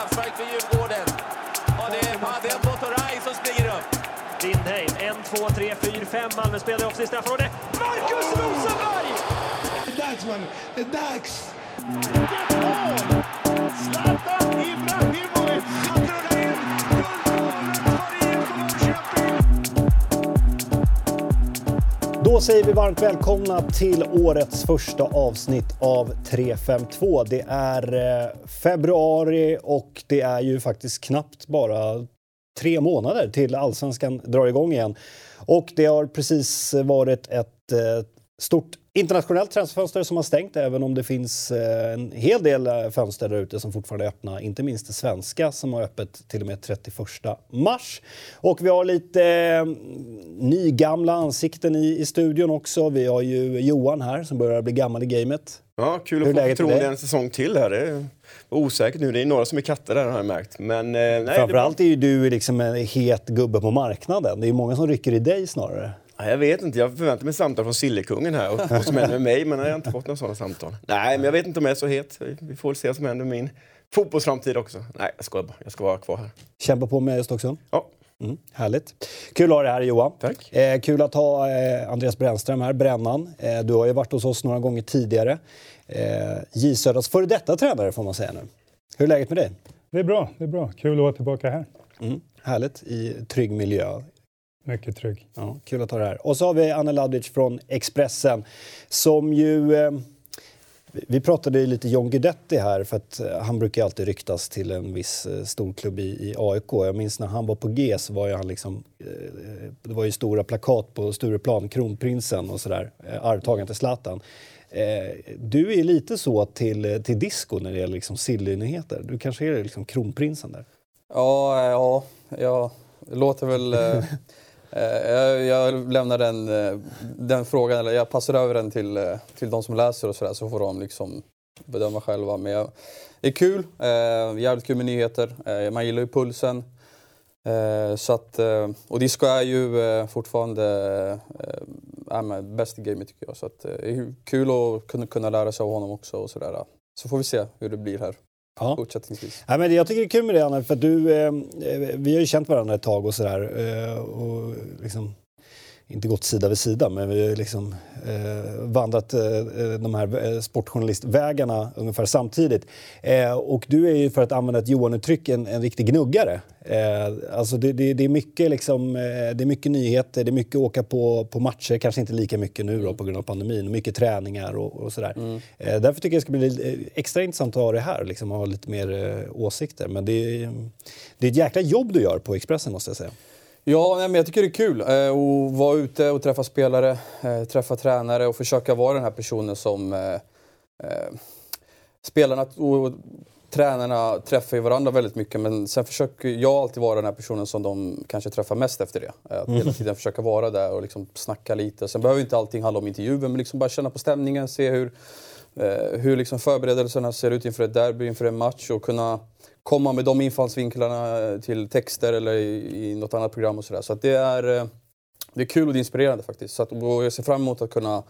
straffspark för Djurgården. Och det är Padel Motoray som springer upp. Lindheim, 1, 2, 3, 4, 5 Malmöspelare också i straffområdet. Marcus Rosenberg! Det är dags, man. Det är dags! Zlatan Ibrahimovic! Då säger vi varmt välkomna till årets första avsnitt av 352. Det är eh, februari och det är ju faktiskt knappt bara tre månader till allsvenskan drar igång igen. Och det har precis varit ett eh, stort internationellt transferfönster som har stängt även om det finns eh, en hel del eh, fönster där ute som fortfarande är öppna. Inte minst det svenska som har öppet till och med 31 mars. Och vi har lite eh, nygamla ansikten i, i studion också. Vi har ju Johan här som börjar bli gammal i gamet. Ja, kul att få förtroende en säsong till här. Det är osäkert nu. Det är några som är katter där har jag märkt. Men eh, nej, det är Framförallt är ju du liksom en het gubbe på marknaden. Det är många som rycker i dig snarare. Jag vet inte, jag förväntar mig samtal från Sillekungen här och vad som händer med mig, men jag har inte fått några sådana samtal. Nej, men jag vet inte om jag är så het. Vi- får se vad som händer med min fotbollsframtid också. Nej, jag skojar bara. Jag ska vara kvar här. Kämpa på med Stocksund. Ja, Mm, härligt. Kul att ha dig här Johan. Tack. Eh, kul att ha eh, Andreas Brännström här, Brännan. Eh, du har ju varit hos oss några gånger tidigare. Eh, J Södras före detta tränare får man säga nu. Hur är läget med dig? Det är bra, det är bra. Kul att vara tillbaka här. Mm, härligt i trygg miljö. Mycket trygg. Ja, kul att ha det här. Och så har vi Anne Laddic från Expressen som ju... Eh, vi pratade ju lite John Guidetti här för att eh, han brukar alltid ryktas till en viss eh, storklubb i, i AIK. Jag minns när han var på G så var ju han liksom... Eh, det var ju stora plakat på Stureplan, kronprinsen och sådär. Eh, arvtagaren till Zlatan. Eh, du är lite så till, till disco när det gäller liksom silly-nyheter. Du kanske är liksom kronprinsen där. Ja, ja, ja det låter väl... Eh, jag, jag lämnar den, eh, den frågan, eller jag passar över den till, eh, till de som läser och sådär så får de liksom bedöma själva. Men jag, det är kul, eh, jävligt kul med nyheter. Eh, man gillar ju pulsen. Eh, så att, eh, och disco är ju eh, fortfarande eh, bäst i gamet tycker jag. Så att, det är kul att kunna, kunna lära sig av honom också och sådär. Så får vi se hur det blir här Ja. fortsättningsvis. Ja, men jag tycker det är kul med det, Anna, för du, eh, vi har ju känt varandra ett tag och sådär. Eh, och liksom, inte gått sida vid sida, men vi har liksom eh, vandrat eh, de här eh, sportjournalistvägarna ungefär samtidigt. Eh, och du är ju, för att använda ett Johan-uttryck, en, en riktig gnuggare. Eh, alltså det, det, det, är mycket liksom, eh, det är mycket nyheter, det är mycket åka på, på matcher, kanske inte lika mycket nu då, på grund av pandemin, mycket träningar och, och sådär. Eh, därför tycker jag det ska bli eh, extra intressant att ha det här, liksom, ha lite mer eh, åsikter. Men det är, det är ett jäkla jobb du gör på Expressen måste jag säga. Ja, men jag tycker det är kul eh, att vara ute och träffa spelare, eh, träffa tränare och försöka vara den här personen som eh, spelarna och tränarna träffar ju varandra väldigt mycket men sen försöker jag alltid vara den här personen som de kanske träffar mest efter det. Att hela tiden försöka vara där och liksom snacka lite. Sen behöver inte allting handla om intervjuer men liksom bara känna på stämningen, se hur, hur liksom förberedelserna ser ut inför ett derby, inför en match och kunna komma med de infallsvinklarna till texter eller i, i något annat program och sådär. Så att det är, eh, det är kul och inspirerande faktiskt. Så att, jag ser fram emot att kunna,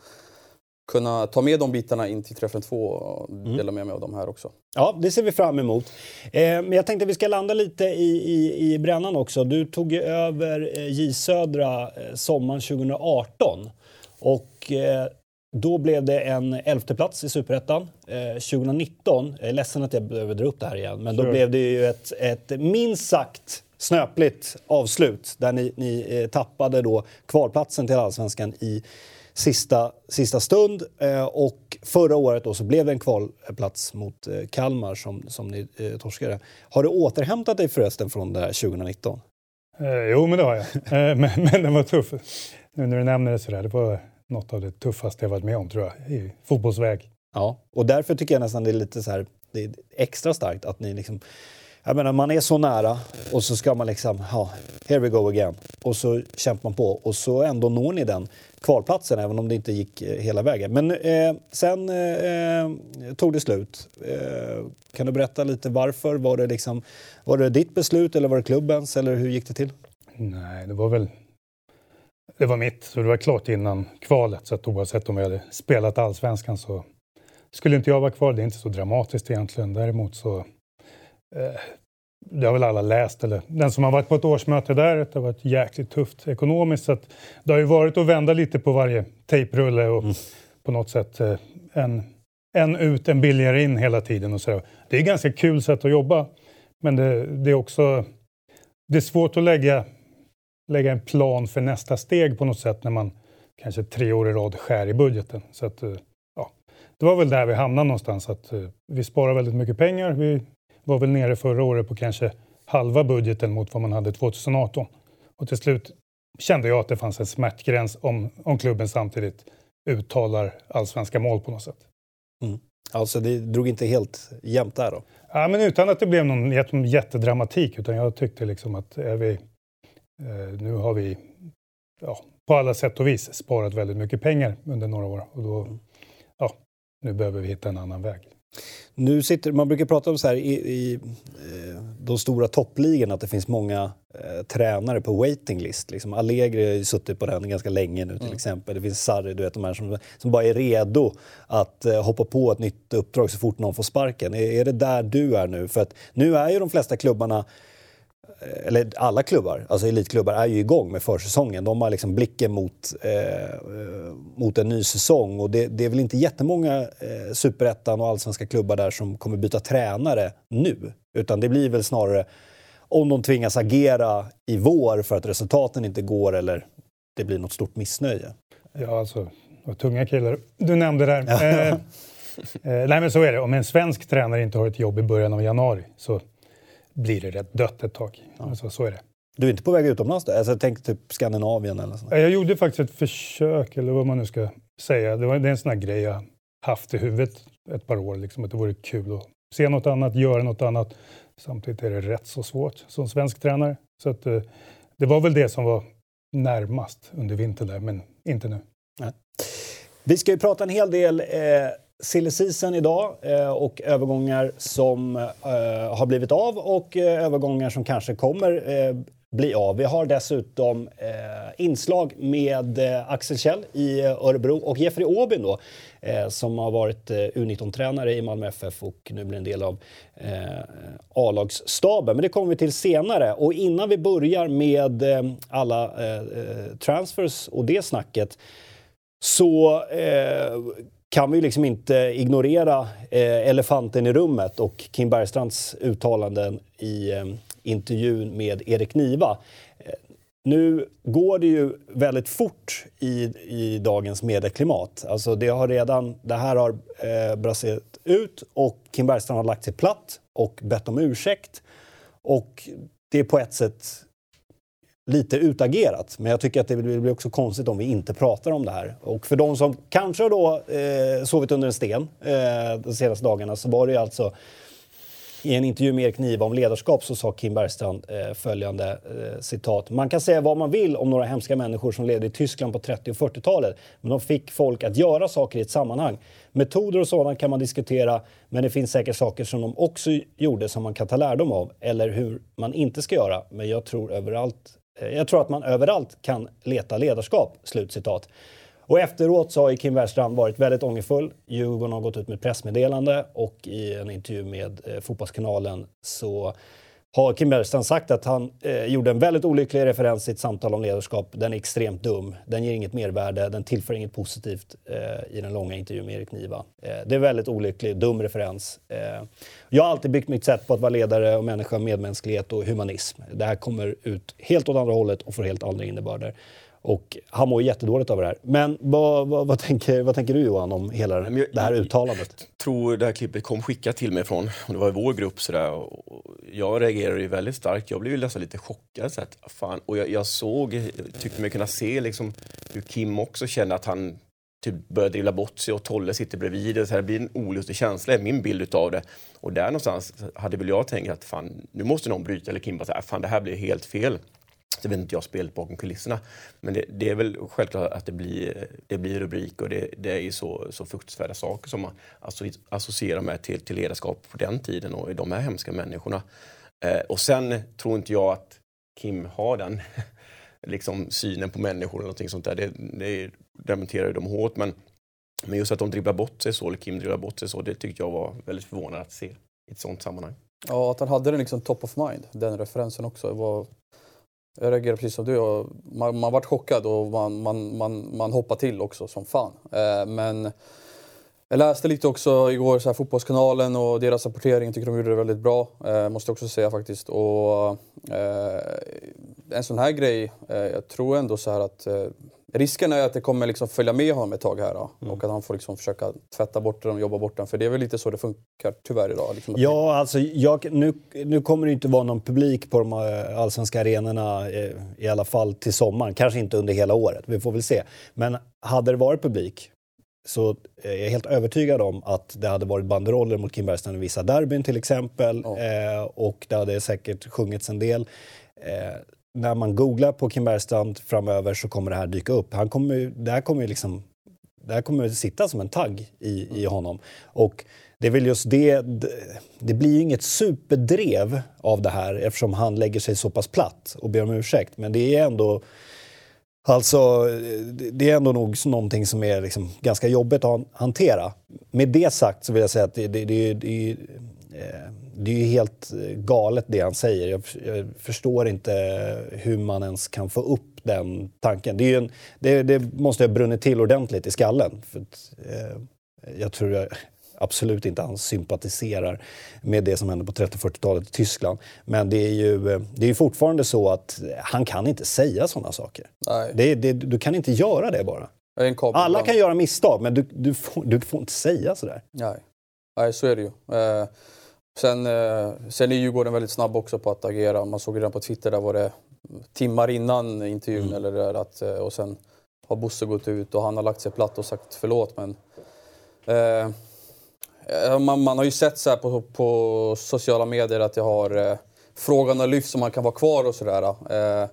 kunna ta med de bitarna in till träffen två och dela med mig av dem här också. Ja, det ser vi fram emot. Eh, men jag tänkte att vi ska landa lite i, i, i brännan också. Du tog ju över eh, J Södra eh, sommaren 2018. Och eh, då blev det en elfte plats i Superettan. Eh, 2019, jag är ledsen att jag behöver dra upp det här igen, men då Sure. blev det ju ett, ett minst sagt snöpligt avslut där ni, ni eh, tappade då kvalplatsen till Allsvenskan i sista, sista stund. Eh, och förra året då så blev det en kvalplats mot eh, Kalmar som, som ni eh, torskade. Har du återhämtat dig förresten från det här 2019? Eh, jo, men det har jag. Eh, men, men den var tuff. Nu när du nämner det sådär, det var något av det tuffaste jag varit med om tror jag, i fotbollsväg. Ja. Och därför tycker jag nästan det är lite så här, det är extra starkt att ni liksom jag menar, man är så nära och så ska man liksom, ja, here we go again. Och så kämpar man på och så ändå når ni den kvalplatsen även om det inte gick eh, hela vägen. Men eh, sen eh, tog det slut. Eh, kan du berätta lite varför? Var det, liksom, var det ditt beslut eller var det klubbens eller hur gick det till? Nej, det var väl... Det var mitt, så det var klart innan kvalet. Så att oavsett om jag hade spelat allsvenskan så skulle inte jag vara kvar. Det är inte så dramatiskt egentligen. Däremot så eh, det har väl alla läst, eller den som har varit på ett årsmöte där, det har varit jäkligt tufft ekonomiskt. Så att det har ju varit att vända lite på varje tejprulle och Mm. på något sätt eh, en, en ut, en billigare in hela tiden. Och så. Det är ett ganska kul sätt att jobba, men det, det är också det är svårt att lägga, lägga en plan för nästa steg på något sätt när man kanske tre år i rad skär i budgeten. Så att, eh, ja, det var väl där vi hamnade någonstans. Att, eh, vi sparar väldigt mycket pengar. Vi var väl nere förra året på kanske halva budgeten mot vad man hade 2018. Och till slut kände jag att det fanns en smärtgräns om, om klubben samtidigt uttalar allsvenska mål på något sätt. Alltså det drog inte helt jämnt där då. Ja, men utan att det blev någon jätte- jättedramatik. Utan jag tyckte liksom att är vi, nu har vi ja, på alla sätt och vis sparat väldigt mycket pengar under några år. Och då, ja, nu behöver vi hitta en annan väg. Nu sitter, man brukar prata om så här i, i eh, de stora toppligorna att det finns många eh, tränare på waiting list. Liksom Allegri har ju suttit på den ganska länge nu till exempel. Det finns Sarri, du vet de här som, som bara är redo att eh, hoppa på ett nytt uppdrag så fort någon får sparken. Är, är det där du är nu? För att nu är ju de flesta klubbarna eh, eller alla klubbar, alltså elitklubbar, är ju igång med försäsongen. De har liksom blicken mot, eh, eh, mot en ny säsong. Och det, det är väl inte jättemånga eh, superettan och allsvenska klubbar där som kommer byta tränare nu. Utan det blir väl snarare om de tvingas agera i vår för att resultaten inte går eller det blir något stort missnöje. Ja, alltså, och tunga killar du nämnde där. Eh, eh, nej, men så är det. Om en svensk tränare inte har ett jobb i början av januari så blir det rätt dött ett tag. Alltså, så är det. Du är inte på väg utomlands då? Alltså, tänker typ Skandinavien eller sånt. Jag gjorde faktiskt ett försök, eller vad man nu ska säga. Det, var, det är en sån här grej jag haft i huvudet ett par år. Liksom, att det vore kul att se något annat, göra något annat. Samtidigt är det rätt så svårt som svensk tränare. Så att, eh, det var väl det som var närmast under vintern där, men inte nu. Vi ska ju prata en hel del eh, silly season idag eh, och övergångar som eh, har blivit av och eh, övergångar som kanske kommer bli av. Vi har dessutom inslag med Axel Kjell i Örebro och Jeffrey Åbyn då, som har varit U19-tränare i Malmö FF och nu blir en del av A-lagsstaben. Men det kommer vi till senare. Och innan vi börjar med alla transfers och det snacket så eh, kan vi liksom inte ignorera eh, elefanten i rummet och Kim Bergstrands uttalanden i eh, intervjun med Erik Niva. Eh, nu går det ju väldigt fort i, i dagens medieklimat. Alltså det, har redan, det här har eh, brasserat ut och Kim Bergstrand har lagt sig platt och bett om ursäkt. Och det är på ett sätt lite utagerat. Men jag tycker att det blir också konstigt om vi inte pratar om det här. Och för de som kanske har då eh, sovit under en sten eh, de senaste dagarna så var det ju alltså i en intervju med Erik Niva om ledarskap så sa Kim Bergstrand eh, följande eh, citat. Man kan säga vad man vill om några hemska människor som levde i Tyskland på 30 och 40-talet. Men de fick folk att göra saker i ett sammanhang. Metoder och sådant kan man diskutera men det finns säkert saker som de också gjorde som man kan ta lärdom av. Eller hur man inte ska göra. Men jag tror överallt Eh, jag tror att man överallt kan leta ledarskap. Slutcitat. Och efteråt så har Kim Wärstrand varit väldigt ångerfull. Djurgården har gått ut med pressmeddelande och i en intervju med eh, Fotbollskanalen så har Kim Bergstrand sagt att han eh, gjorde en väldigt olycklig referens i ett samtal om ledarskap. Den är extremt dum. Den ger inget mervärde. Den tillför inget positivt eh, i den långa intervjun med Erik Niva. Eh, det är väldigt olycklig, dum referens. Eh, jag har alltid byggt mitt sätt på att vara ledare och människa, medmänsklighet och humanism. Det här kommer ut helt åt andra hållet och får helt andra innebörder. Och han mår jättedåligt av det här. Men vad, vad, vad, tänker, vad tänker du Johan om hela jag- det här uttalandet? tror det här klippet kom skickat till mig från, och det var i vår grupp sådär. Och jag reagerade ju väldigt starkt. Jag blev ju nästan lite chockad. Så att, fan. Och jag, jag såg, jag tyckte mig kunna se liksom hur Kim också kände att han typ började drilla bort sig och Tolle sitter bredvid. Det, så här, det blir en olustig känsla, är min bild utav det. Och där någonstans hade väl jag tänkt att fan, nu måste någon bryta. Eller Kim bara säga, fan det här blir helt fel. Det vet inte jag spelet bakom kulisserna. Men det, det är väl självklart att det blir, det blir rubrik och det, det är ju så, så fruktansvärda saker som man associerar med till, till ledarskap på den tiden och de här hemska människorna. Eh, och sen tror inte jag att Kim har den liksom, synen på människor eller någonting sånt där. Det, det dementerar ju de hårt. Men, men just att de dribblar bort sig så, eller Kim dribblar bort sig så, det tyckte jag var väldigt förvånande att se i ett sånt sammanhang. Ja, att han hade den liksom top of mind, den referensen också. Det var, jag reagerade precis som du. och Man, man vart chockad och man, man, man, man hoppade till också som fan. Eh, men jag läste lite också igår, så här, Fotbollskanalen och deras rapportering. Jag tycker de gjorde det väldigt bra, eh, måste jag också säga faktiskt. Och, eh, en sån här grej, eh, jag tror ändå så här att eh, risken är att det kommer liksom följa med honom ett tag här då, Mm. och att han får liksom försöka tvätta bort den och jobba bort den. För det är väl lite så det funkar tyvärr idag. Liksom Ja, alltså jag, nu, nu kommer det inte vara någon publik på de eh, allsvenska arenorna eh, i alla fall till sommaren. Kanske inte under hela året, vi får väl se. Men hade det varit publik så är jag helt övertygad om att det hade varit banderoller mot Kim Bergström i vissa derbyn till exempel. Ja. Eh, och det hade säkert sjungits en del. Eh, när man googlar på Kim Bergstrand framöver så kommer det här dyka upp. Han kommer, det här kommer ju liksom det här kommer att sitta som en tagg i, i honom. Och det är väl just det, det, det blir ju inget superdrev av det här eftersom han lägger sig så pass platt och ber om ursäkt. Men det är ändå Alltså, det- är ändå nog någonting som är liksom ganska jobbigt att hantera. Med det sagt så vill jag säga att det, det, det, det, eh, det är ju helt galet det han säger. Jag, jag förstår inte hur man ens kan få upp den tanken. Det, en, det, det måste ha brunnit till ordentligt i skallen. För att, eh, jag tror jag, absolut inte han sympatiserar med det som hände på 30-40-talet i Tyskland. Men det är ju eh, det är ju fortfarande så att han kan inte säga sådana saker. Nej, Det, det, du kan inte göra det bara. Alla kan göra misstag, men du, du, får, du får inte säga sådär. Nej. Nej, så är det ju. Eh, sen, eh, sen är Djurgården väldigt snabb också på att agera. Man såg redan på Twitter, där var det timmar innan intervjun. Mm. Eller där att, eh, och sen har Bosse gått ut och han har lagt sig platt och sagt förlåt. Men, eh, eh, man, man har ju sett så här på, på sociala medier att jag har eh, frågan har lyfts om man kan vara kvar och sådär. Eh,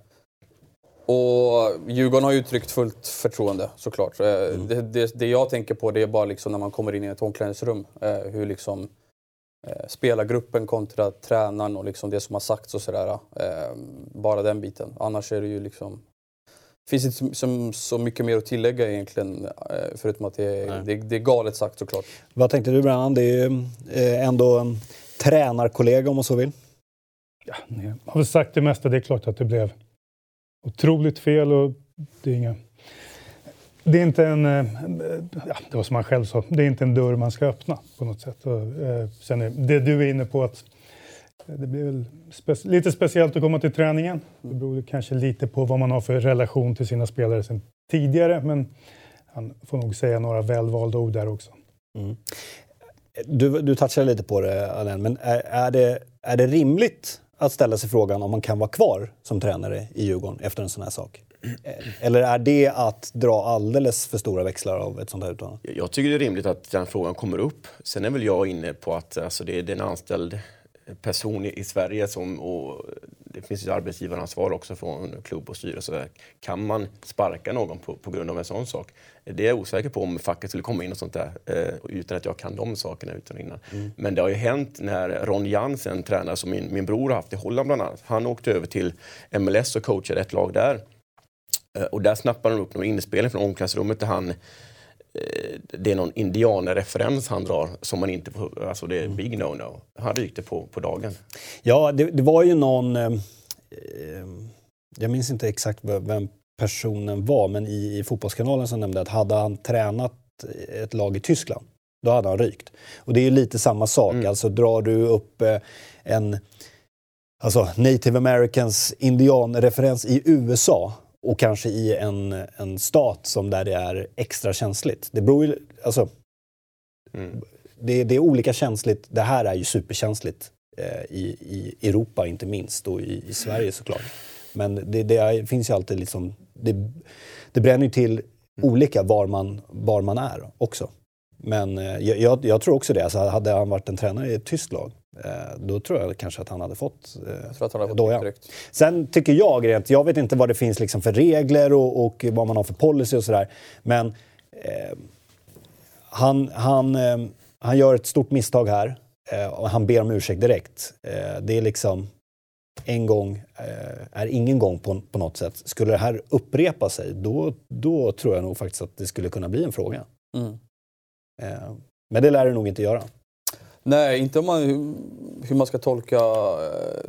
och Djurgården har uttryckt fullt förtroende såklart. Eh, Det, det, det jag tänker på det är bara liksom när man kommer in i ett omklädningsrum. Hur liksom eh, spelargruppen kontra tränaren och liksom det som har sagts och sådär. Eh, bara den biten. Annars är det ju liksom... finns inte så, som, så mycket mer att tillägga egentligen. Eh, förutom att det, det, det är galet sagt såklart. Vad tänkte du Brannan? Det är ju eh, ändå en tränarkollega om man så vill. Ja, ni har väl sagt det mesta. Det är klart att det blev otroligt fel och det är inga... Det är inte en... Eh, ja, det var som han själv sa. Det är inte en dörr man ska öppna på något sätt. Och, eh, sen är det du är inne på att det blir väl spe- lite speciellt att komma till träningen. Det beror kanske lite på vad man har för relation till sina spelare sen tidigare. Men han får nog säga några välvalda ord där också. Mm. Du, du touchade lite på det, Alain, men är, är, det, är det rimligt att ställa sig frågan om man kan vara kvar som tränare i Djurgården efter en sån här sak? Eller är det att dra alldeles för stora växlar av ett sånt här uttalande? Jag tycker det är rimligt att den frågan kommer upp. Sen är väl jag inne på att alltså, det är en anställd person i, i Sverige som, och det finns ju arbetsgivaransvar också från klubb och styrelse. Kan man sparka någon på, på grund av en sån sak? Det är jag osäker på om facket skulle komma in och sånt där eh, utan att jag kan de sakerna utan innan. Men det har ju hänt när Ron Jansen, tränare som min, min bror har haft i Holland bland annat. Han åkte över till MLS och coachade ett lag där. Eh, Och där snappade han upp någon inspelning från omklädningsrummet där han eh, det är någon indianerreferens han drar som man inte får, alltså det är big no-no. Han rykte på, på dagen. Ja, det, det var ju någon... Eh, eh, jag minns inte exakt vem personen var, men i, i Fotbollskanalen så nämnde att hade han tränat ett lag i Tyskland, då hade han rykt. Och det är ju lite samma sak. Mm. Alltså drar du upp eh, en alltså, native americans indianreferens i USA och kanske i en, en stat som där det är extra känsligt. Det beror ju, alltså, Mm. det, det är olika känsligt. Det här är ju superkänsligt eh, i, i Europa inte minst och i, i Sverige såklart. Men det, det är, finns ju alltid liksom, det, det bränner ju till olika var man, var man är också. Men eh, jag, jag, tror också det. Alltså, hade han varit en tränare i ett tyskt lag, då tror jag kanske att han hade fått eh, att han har fått dojan. Sen tycker jag rent, jag vet inte vad det finns liksom för regler och, och vad man har för policy och sådär. Men eh, han, han, eh, han gör ett stort misstag här eh, och han ber om ursäkt direkt. Eh, det är liksom en gång eh, är ingen gång på, på något sätt. Skulle det här upprepa sig, då, då tror jag nog faktiskt att det skulle kunna bli en fråga. Mm. Eh, men det lär det nog inte göra. Nej, inte om man, hur man ska tolka eh,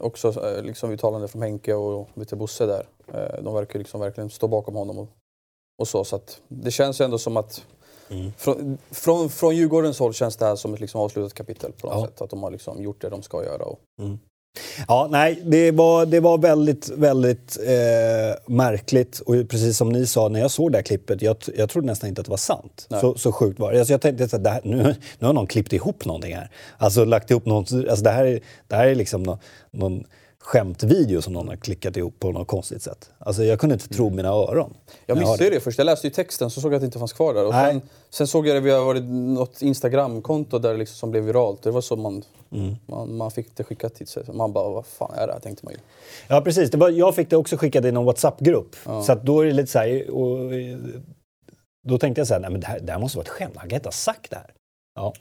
också eh, liksom uttalanden från Henke och du, Bosse där. Eh, de verkar liksom verkligen stå bakom honom och, och så. så att det känns ju ändå som att Mm. från, från, från Djurgårdens håll känns det här som ett liksom avslutat kapitel på något Ja. sätt. Att de har liksom gjort det de ska göra. Och, Ja, nej, det var, det var väldigt, väldigt eh, märkligt. Och precis som ni sa, när jag såg det här klippet, jag, jag trodde nästan inte att det var sant. Så, så sjukt var det. Alltså, jag tänkte att här, nu, nu har någon klippt ihop någonting här. Alltså lagt ihop något, alltså, det, här är, det här är liksom någon, någon skämtvideo som någon har klickat ihop på något konstigt sätt. Alltså jag kunde inte tro mina öron. Jag missade ju det först. Jag läste ju texten så såg jag att det inte fanns kvar där. Och sen, sen såg jag det via varit något Instagramkonto där liksom som blev viralt. Det var så man, Mm. man, man fick det skickat till sig. Man bara, vad fan är det här? Tänkte man ju. Ja, precis. Var, jag fick det också skickat i någon WhatsApp-grupp. Så att då är det lite så här... Och, då tänkte jag så här, nej men det här, det här måste vara ett skämt. Han kan inte ha sagt det här. Ja.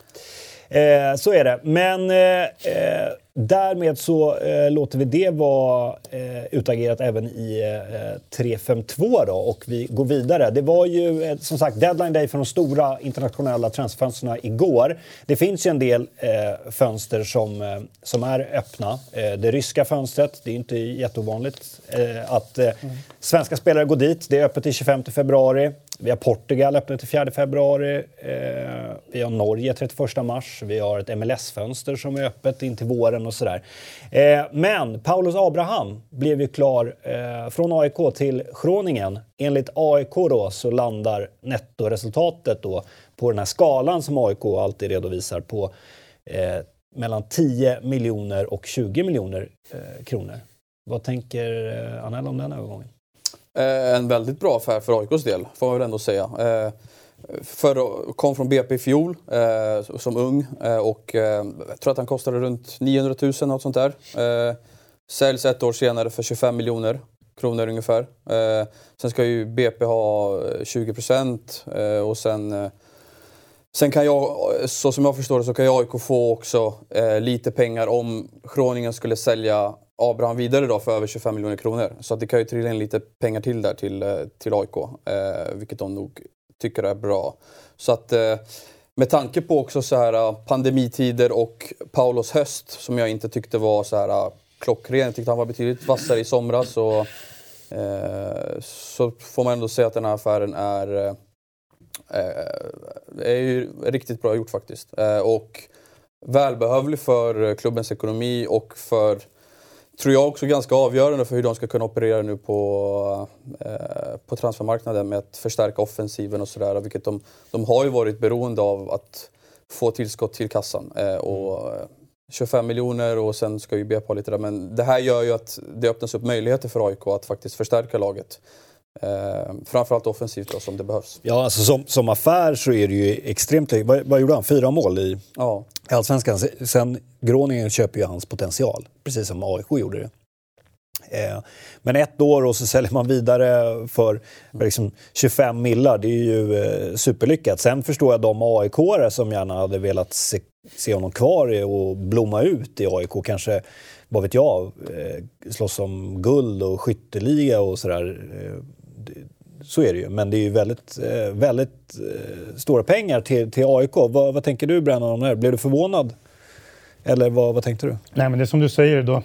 Eh, så är det. Men eh, eh, därmed så eh, låter vi det vara eh, utagerat även i eh, 352 då och vi går vidare. Det var ju eh, som sagt deadline day för de stora internationella transferfönstren igår. Det finns ju en del eh, fönster som, eh, som är öppna. Eh, det ryska fönstret, det är inte jätteovanligt att eh, svenska spelare går dit. Det är öppet till 25 februari. Vi har Portugal öppet till 4 februari. Eh, vi har Norge 31 mars. Vi har ett MLS-fönster som är öppet in till våren och sådär. Eh, men Paulus Abraham blev ju klar eh, från AIK till Groningen. Enligt AIK då så landar nettoresultatet då på den här skalan som AIK alltid redovisar på eh, mellan 10 miljoner och 20 miljoner eh, kronor. Vad tänker eh, Anel om den övergången? Eh, en väldigt bra affär för AIKs del, får man väl ändå säga. Eh, för, kom från BP i fjol eh, som ung eh, och eh, jag tror att han kostade runt 900 000, något sånt där. Eh, säljs ett år senare för 25 miljoner kronor ungefär. Eh, sen ska ju BP ha eh, 20 procent eh, och sen eh, Sen kan jag, så som jag förstår det, så kan ju AIK få också eh, lite pengar om Groningen skulle sälja Abraham vidare då för över 25 miljoner kronor. Så att det kan ju trilla in lite pengar till där till, eh, till AIK, eh, vilket de nog tycker är bra. Så att eh, med tanke på också så här eh, pandemitider och Paulos höst som jag inte tyckte var så här eh, klockren. Jag tyckte han var betydligt vassare i somras. Och, eh, så får man ändå säga att den här affären är eh, är ju riktigt bra gjort faktiskt. Eh, och välbehövlig för klubbens ekonomi och för, tror jag också ganska avgörande för hur de ska kunna operera nu på, eh, på transfermarknaden med att förstärka offensiven och sådär. Vilket de, de har ju varit beroende av att få tillskott till kassan. Eh, och, eh, 25 miljoner och sen ska ju BP ha lite där. Men det här gör ju att det öppnas upp möjligheter för AIK att faktiskt förstärka laget. Eh, framförallt offensivt då, som det behövs. Ja, alltså som, som affär så är det ju extremt... Vad, vad gjorde han? Fyra mål i Ja. Allsvenskan. Se- Sen Groningen köper ju hans potential, precis som AIK gjorde det. Eh, men ett år och så säljer man vidare för liksom 25 millar. Det är ju eh, superlyckat. Sen förstår jag de aik som gärna hade velat se, se honom kvar och blomma ut i AIK. Kanske, vad vet jag, eh, slåss om guld och skytteliga och sådär. Eh, så är det ju. Men det är ju väldigt, eh, väldigt eh, stora pengar till, till AIK. Vad, vad tänker du Brännan om det här? Blev du förvånad? Eller vad, vad tänkte du? Nej, men det är som du säger, då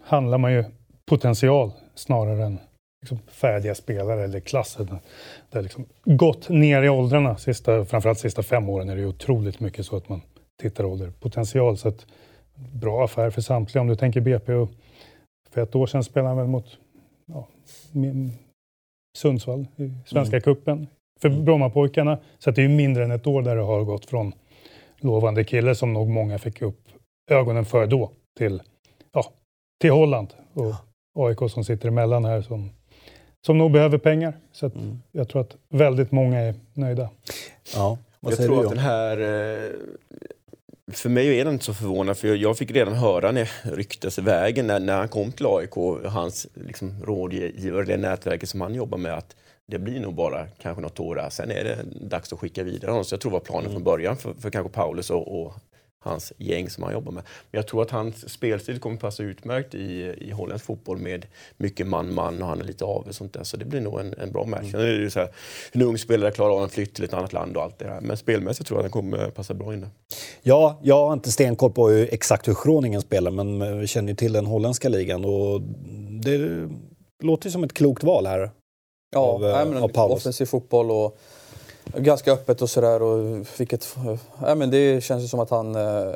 handlar man ju potential snarare än liksom färdiga spelare eller klassen. Det har liksom gått ner i åldrarna, sista, framförallt sista fem åren är det ju otroligt mycket så att man tittar ålder. Potential, så att bra affär för samtliga. Om du tänker BP och för ett år sedan spelade han väl mot ja, Sundsvall i Svenska cupen för Brommapojkarna. Så att det är ju mindre än ett år där det har gått från lovande kille som nog många fick upp ögonen för då till, ja, till Holland. Och AIK som sitter emellan här som, som nog behöver pengar. Så att jag tror att väldigt många är nöjda. Ja, vad Jag tror du att den här... eh, För mig är den inte så förvånad, för jag- fick redan höra när ryktesvägen när, när han kom till AIK, hans liksom, rådgivare, det nätverket som han jobbar med, att det blir nog bara kanske något år där. Sen är det dags att skicka vidare honom. Så jag tror det var planen från början för, för kanske Paulus och, och hans gäng som han jobbar med. Men jag tror att hans spelstil kommer passa utmärkt i, i holländsk fotboll med mycket man-man och han är lite av och sånt där. Så det blir nog en, en bra match. Sen är det ju så här, en ung spelare klarar av en flytt till ett annat land och allt det där. Men spelmässigt tror jag att han kommer passa bra in där. Ja, jag har inte stenkoll på hur, exakt hur Groningen spelar men vi känner ju till den holländska ligan och det låter ju som ett klokt val här. Ja, av, eh, nej, men av offensiv fotboll och ganska öppet och sådär. Och vilket, eh, nej, men det känns ju som att han... Eh,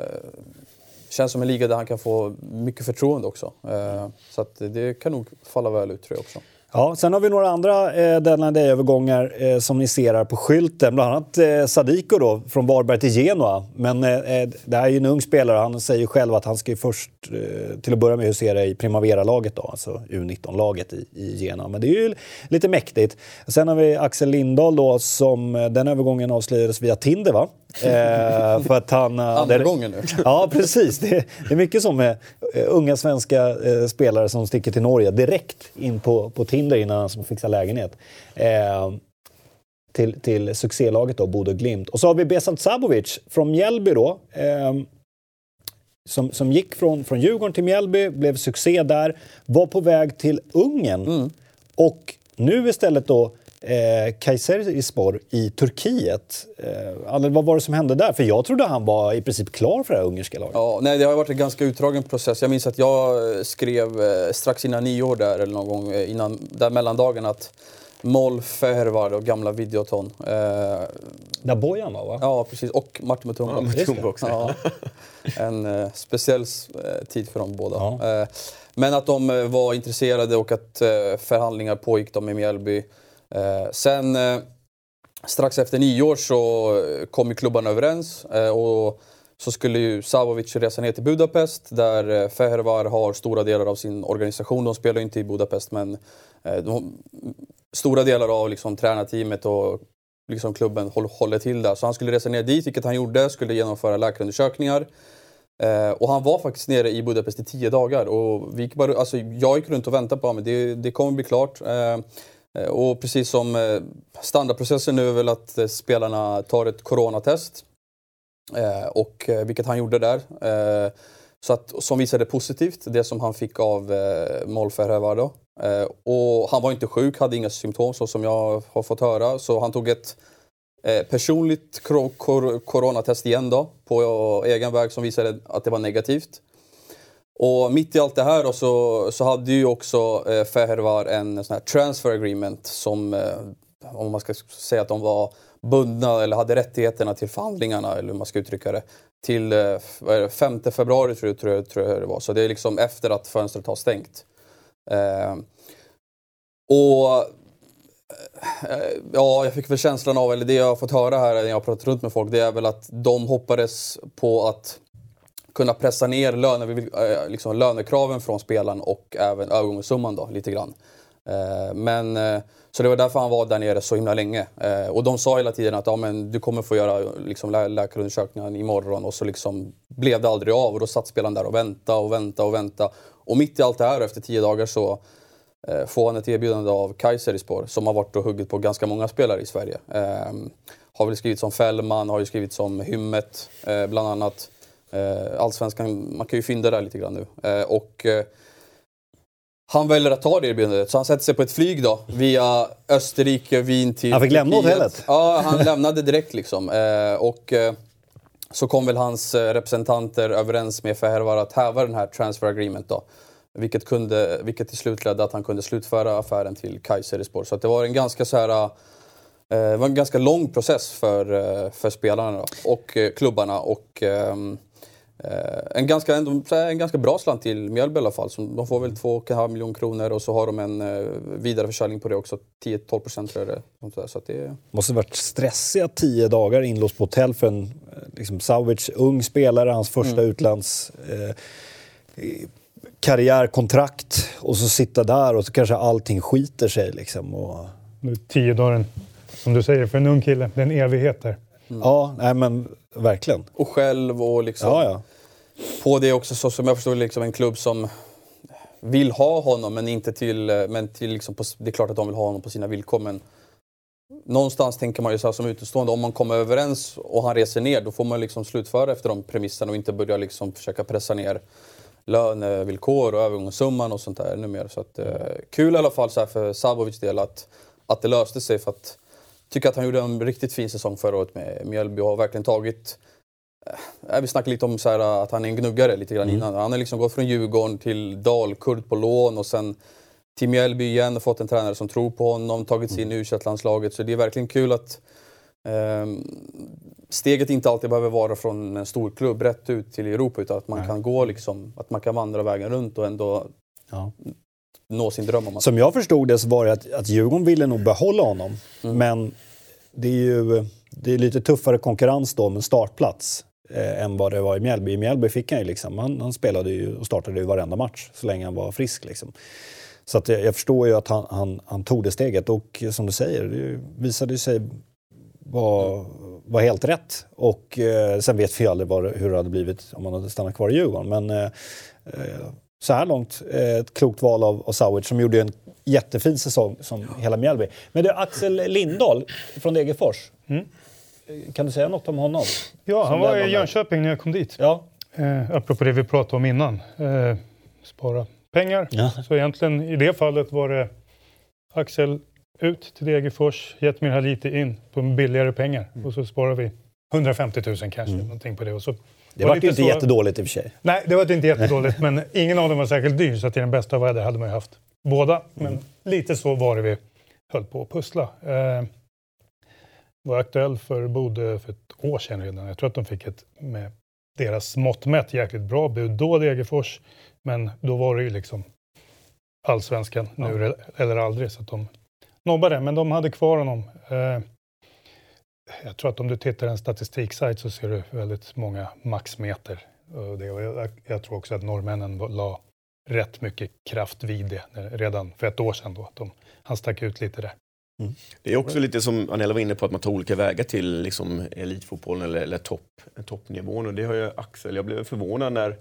känns som en liga där han kan få mycket förtroende också. Eh, så att det kan nog falla väl ut tror jag också. Ja, sen har vi några andra eh, deadline day-övergångar eh, som ni ser här på skylten. Bland annat eh, Sadiko då, från Varberg till Genoa. Men eh, eh, det här är ju en ung spelare. Han säger själv att han ska ju först eh, till att börja med husera i Primavera-laget då, alltså U19-laget i, i Genoa. Men det är ju lite mäktigt. Sen har vi Axel Lindahl då som eh, den övergången avslöjades via Tinder va? Eh, för att han... eh, Andra det- gången nu. Ja, precis. Det, det är mycket som med eh, unga svenska eh, spelare som sticker till Norge direkt in på, på Tinder innan de fixar lägenhet. Eh, till, till succélaget då, Bodø Glimt. Och så har vi Besant Sabovic från Mjällby då. Eh, som, som gick från, från Djurgården till Mjällby, blev succé där, var på väg till Ungern. Och nu istället då eh, Kayserispor i Turkiet. Eh, vad var det som hände där? För jag trodde han var i princip klar för det här ungerska laget. Ja, nej, det har varit en ganska utdragen process. Jag minns att jag eh, skrev eh, strax innan nyår där, eller någon gång eh, innan, där mellandagen att Moll Fervar och gamla Videoton. Eh, Där Bojan var va? ja, precis. Och Martin Mutumba. Ja, Mutumba också. Ja. En eh, speciell eh, tid för dem båda. Ja. Eh, men att de var intresserade och att förhandlingar pågick de i Mjällby. Eh, sen eh, strax efter nyår så kom ju klubbarna överens eh, och så skulle ju Savovic resa ner till Budapest där eh, Fehervar har stora delar av sin organisation. De spelar ju inte i Budapest men eh, de, stora delar av liksom, tränarteamet och liksom, klubben håll, håller till där. Så han skulle resa ner dit, vilket han gjorde, skulle genomföra läkarundersökningar. Eh, och han var faktiskt nere i Budapest i tio dagar. Och vi gick bara, alltså, jag gick runt och väntade på honom, det, det kommer bli klart. Eh, Eh, och precis som eh, standardprocessen nu är väl att eh, spelarna tar ett coronatest. Och, vilket han gjorde där. Så att, som visade positivt, det som han fick av eh, Molferhevar. Eh, och han var inte sjuk, hade inga symptom så som jag har fått höra. Så han tog ett eh, personligt kor- coronatest igen då, på egen väg som visade att det var negativt. Och mitt i allt det här då, så, så hade ju också eh, Fehervar en sån här transfer agreement som, eh, om man ska säga att de var bundna eller hade rättigheterna till förhandlingarna, eller hur man ska uttrycka det, till eh, 5 februari tror jag, tror, jag, tror jag det var. Så det är liksom efter att fönstret har stängt. Eh, och eh, ja, jag fick väl känslan av, eller det jag har fått höra här när jag har pratat runt med folk, det är väl att de hoppades på att kunna pressa ner löne, eh, liksom lönekraven från spelaren och även övergångssumman då, lite grann. Eh, men, eh, så det var därför han var där nere så himla länge. Och de sa hela tiden att ja, men du kommer få göra liksom, lä- läkarundersökningen imorgon och så liksom blev det aldrig av och då satt spelaren där och väntade och väntade och väntade. Och mitt i allt det här efter tio dagar så får han ett erbjudande av Kayserispor som har varit och huggit på ganska många spelare i Sverige. Har väl skrivit som Fällman, har ju skrivit som Hymmet bland annat. Eh, Allsvenskan, man kan ju fynda där lite grann nu. Eh, och eh, han väljer att ta det erbjudandet, så han sätter sig på ett flyg då via Österrike, Wien till Han fick lämna hotellet? Ja, han lämnade direkt liksom. Och så kom väl hans representanter överens med Fehervar att häva den här transfer agreement då. Vilket, kunde, vilket till slut ledde att han kunde slutföra affären till Kayserispor. Så det var en ganska så här... Det var en ganska lång process för, för spelarna då, och klubbarna. Och, ehm, eh, en, ganska, en, en ganska bra slant till Mjällby i alla fall. Så de får väl 2,5 miljoner kronor och så har de en eh, vidareförsäljning på det också. 10-12 procent tror jag det är. Så att det, måste varit stressiga tio dagar inlåst på hotell för en eh, liksom, Savic, ung spelare, hans första utlands... Eh, eh, karriärkontrakt och så sitta där och så kanske allting skiter sig liksom. Och, Nu, Tio dagar, som du säger, för en ung kille. Det är en evighet där. Ja, nej men verkligen. och själv och liksom... Ja, ja. På det också, så som jag förstår liksom en klubb som vill ha honom men inte till... Men till liksom på, det är klart att de vill ha honom på sina villkor men någonstans tänker man ju så här som utestående, om man kommer överens och han reser ner, då får man liksom slutföra efter de premisserna och inte börja liksom försöka pressa ner lönevillkor och övergångssumman och sånt där ännu mer. Så att, eh, kul i alla fall så för Sabovic del att, att det löste sig. För att, tycker att han gjorde en riktigt fin säsong förra året med Mjällby och har verkligen tagit eh, vi snackade lite om så här, att han är en gnuggare lite grann innan. Han har liksom gått från Djurgården till Dalkurd på lån och sen till Mjällby igen och fått en tränare som tror på honom, tagit sig in i u landslaget Så det är verkligen kul att eh, steget inte alltid behöver vara från en stor klubb rätt ut till Europa utan att man Nej. kan gå liksom, att man kan vandra vägen runt och ändå ja. Nå sin dröm. Om man Som jag förstod det så var det att, att Djurgården ville nog behålla honom. Mm. Men det är ju det är lite tuffare konkurrens då med startplats eh, än vad det var i Mjällby. I Mjällby fick han ju liksom, han, han spelade ju och startade ju varenda match så länge han var frisk. Liksom. Så att jag, jag förstår ju att han, han, han, tog det steget och som du säger, det visade sig vara, vara helt rätt. Och eh, sen vet vi aldrig var, hur det hade blivit om han hade stannat kvar i Djurgården. Men eh, eh så här långt, eh, ett klokt val av, av Sauer som gjorde en jättefin säsong som hela Mjällby. Men är Axel Lindahl från Degerfors. Mm. Kan du säga något om honom? Ja, han var i Jönköping när jag kom dit. Ja. Eh, apropå det vi pratade om innan. Eh, spara pengar. Ja. Så egentligen i det fallet var det Axel ut till Degerfors, Jetmir Haliti in på billigare pengar mm. och så sparar vi 150 000 kanske. Mm. Någonting på det. Och så det var, var inte så... jättedåligt i och för sig. Nej, det var inte jättedåligt men ingen av dem var särskilt dyr så i den bästa av världar hade man ju haft båda. Men mm. lite så var det vi höll på att pussla. Eh, var aktuell för Bode för ett år sedan redan. Jag tror att de fick ett med deras mått mätt jäkligt bra bud då, Degerfors. Men då var det ju liksom allsvenskan nu ja. eller aldrig. Så de nobbade, men de hade kvar honom. Eh, jag tror att om du tittar en statistiksajt så ser du väldigt många maxmeter. Och det, och jag, jag, tror också att norrmännen la rätt mycket kraft vid det redan för ett år sedan. Då, att de, han stack ut lite där. Mm. Det är också lite som Anella var inne på, att man tar olika vägar till liksom, elitfotbollen eller, eller topp, toppnivån. Och det har ju Axel, jag blev förvånad när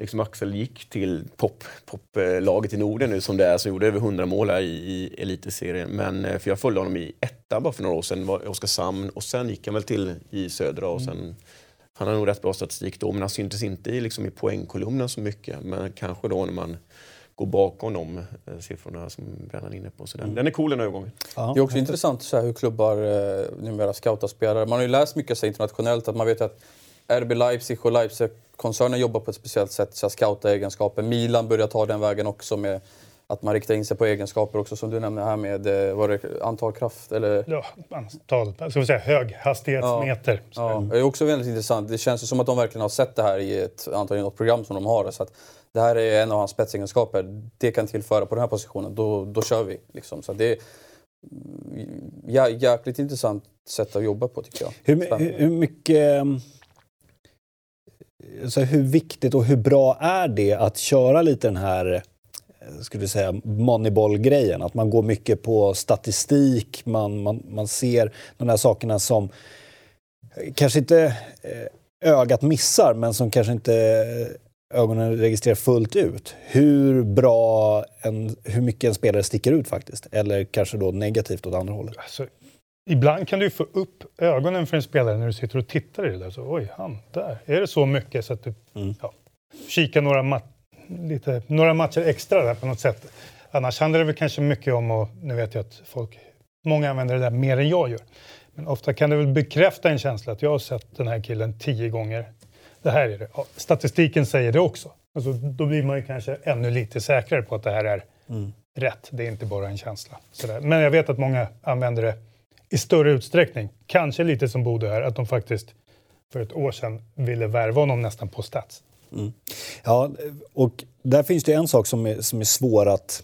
liksom Axel gick till poplaget pop i Norden nu som det är, som gjorde över 100 mål här i, i elitserien. Men, eh, för jag följde honom i ettan bara för några år sedan, var Oskarshamn och sen gick han väl till i södra och sen mm. han har nog rätt bra statistik då, men han syntes inte i, liksom, i poängkolumnen så mycket. Men kanske då när man går bakom de eh, siffrorna som Brennan är inne på. Så den, mm. den är cool den övergången. Ja. Det är också intressant så hur klubbar eh, numera scoutar spelare. Man har ju läst mycket så internationellt att man vet att RB Leipzig och Leipzig-koncernen jobbar på ett speciellt sätt, så scouta egenskaper. Milan börjar ta den vägen också med att man riktar in sig på egenskaper också som du nämnde här med eh, var det antal kraft eller? Ja, antal, ska vi säga höghastighetsmeter. Ja, ja, det är också väldigt intressant. Det känns som att de verkligen har sett det här i ett antagligen något program som de har. Så att det här är en av hans spetsegenskaper. Det kan tillföra på den här positionen, då, då kör vi. Liksom. Så det är ja, jäkligt intressant sätt att jobba på tycker jag. Hur, hur, hur mycket så hur viktigt och hur bra är det att köra lite den här skulle säga, moneyball-grejen? Att man går mycket på statistik, man, man, man ser de här sakerna som kanske inte eh, ögat missar, men som kanske inte eh, ögonen registrerar fullt ut. Hur bra, en, hur mycket en spelare sticker ut faktiskt. Eller kanske då negativt åt andra hållet. Alltså, ibland kan du få upp ögonen för en spelare när du sitter och tittar i det där. Så, Oj, han där. Är det så mycket så att du mm. ja, kikar några, ma lite, några matcher extra där på något sätt. Annars handlar det väl kanske mycket om, och nu vet jag att folk, många använder det där mer än jag gör. Men ofta kan det väl bekräfta en känsla att jag har sett den här killen tio gånger. Det här är det. Ja, statistiken säger det också. Alltså, då blir man ju kanske ännu lite säkrare på att det här är mm. rätt. Det är inte bara en känsla. Sådär. Men jag vet att många använder det i större utsträckning. Kanske lite som Bodö här, att de faktiskt för ett år sedan ville värva honom nästan på Stats. Mm. Ja, och där finns det en sak som är, som är svår att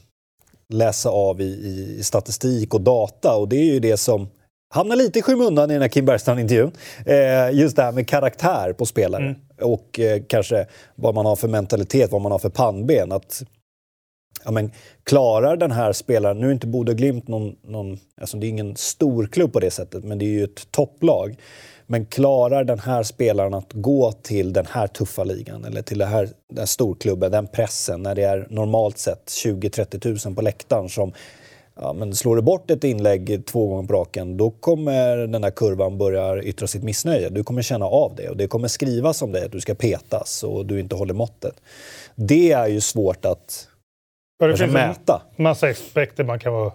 läsa av i, i, statistik och data och det är ju det som hamnar lite i skymundan i den här Kim Bergstrand-intervjun. Eh, just det här med karaktär på spelare mm. och eh, kanske vad man har för mentalitet, vad man har för pannben. Att ja, men, klarar den här spelaren, nu är inte Bodö Glimt någon, någon alltså det är ingen stor klubb på det sättet, men det är ju ett topplag. Men klarar den här spelaren att gå till den här tuffa ligan eller till den här, den här storklubben, den pressen, när det är normalt sett 20-30 000 på läktaren som ja, men slår du bort ett inlägg två gånger på raken, då kommer den där kurvan börja yttra sitt missnöje. Du kommer känna av det och det kommer skrivas om dig att du ska petas och du inte håller måttet. Det är ju svårt att det finns mäta. en massa aspekter. Man kan vara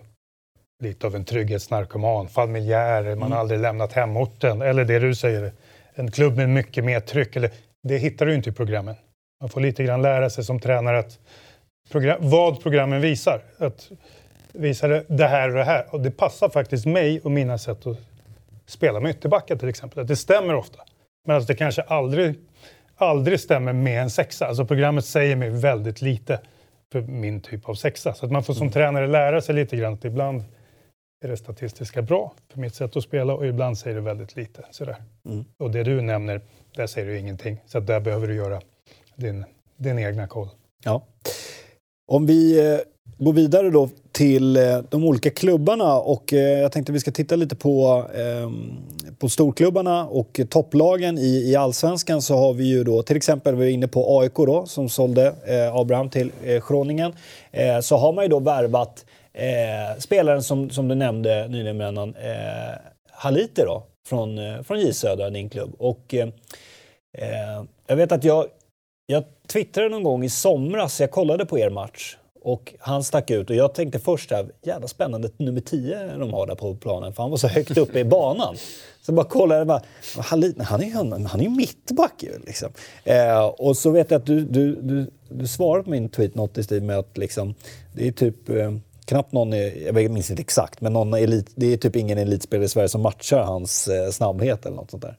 lite av en trygghetsnarkoman, familjär, man har aldrig lämnat hemorten. Eller det du säger, en klubb med mycket mer tryck. Eller, det hittar du inte i programmen. Man får lite grann lära sig som tränare att program, vad programmen visar. Att visar det, det här och det här. Och det passar faktiskt mig och mina sätt att spela med ytterbackar till exempel. Att det stämmer ofta. Men att det kanske aldrig, aldrig stämmer med en sexa. Alltså programmet säger mig väldigt lite för min typ av sexa. Så att man får som tränare lära sig lite grann att ibland är det statistiska bra för mitt sätt att spela och ibland säger det väldigt lite. Sådär. Mm. Och det du nämner, där säger du ingenting. Så där behöver du göra din, din egna koll. Ja. Om vi eh, går vidare då till eh, de olika klubbarna och eh, jag tänkte vi ska titta lite på, ehm, på storklubbarna och topplagen i, i allsvenskan så har vi ju då till exempel, vi är inne på AIK då som sålde Abraham till Groningen. Så har man ju då värvat eh, spelaren som, som du nämnde nyligen Brennan, eh, Halite då från, eh, från J Södra, din klubb. Och eh, jag vet att jag, jag twittrade någon gång i somras, jag kollade på er match och han stack ut och jag tänkte först här, jävla spännande nummer 10 de har där på planen för han var så högt uppe i banan. Så bara kollade jag bara, han, han är ju han, han är mittback ju liksom. Eh, och så vet jag att du, du, du, du svarade på min tweet något i stil med att liksom, det är typ eh, knappt någon, jag minns inte exakt, men någon elit, det är typ ingen elitspelare i Sverige som matchar hans eh, snabbhet eller något sånt där.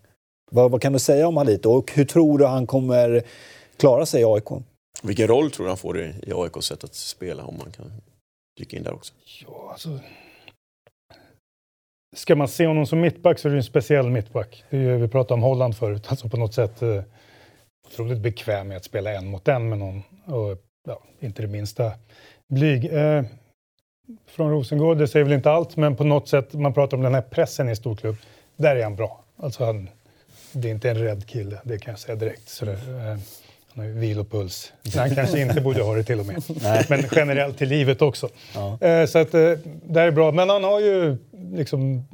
Vad, vad kan du säga om Halito och hur tror du han kommer klara sig i AIK? Vilken roll tror du han får i, i AIKs sätt att spela om man kan dyka in där också? Ja, alltså... Ska man se honom som mittback så är det en speciell mittback. Det är ju, vi pratade om Holland förut. Alltså på något sätt eh, otroligt bekväm med att spela en mot en med någon. Och ja, inte det minsta blyg. Eh, från Rosengård, det säger väl inte allt, men på något sätt, man pratar om den här pressen i storklubb. Där är han bra. Alltså han, det är inte en rädd kille, det kan jag säga direkt. Sådär. Eh, han har ju vilopuls. Han kanske inte borde ha det till och med. Men generellt i livet också. Ja. Eh, så att eh, det här är bra. Men han har ju liksom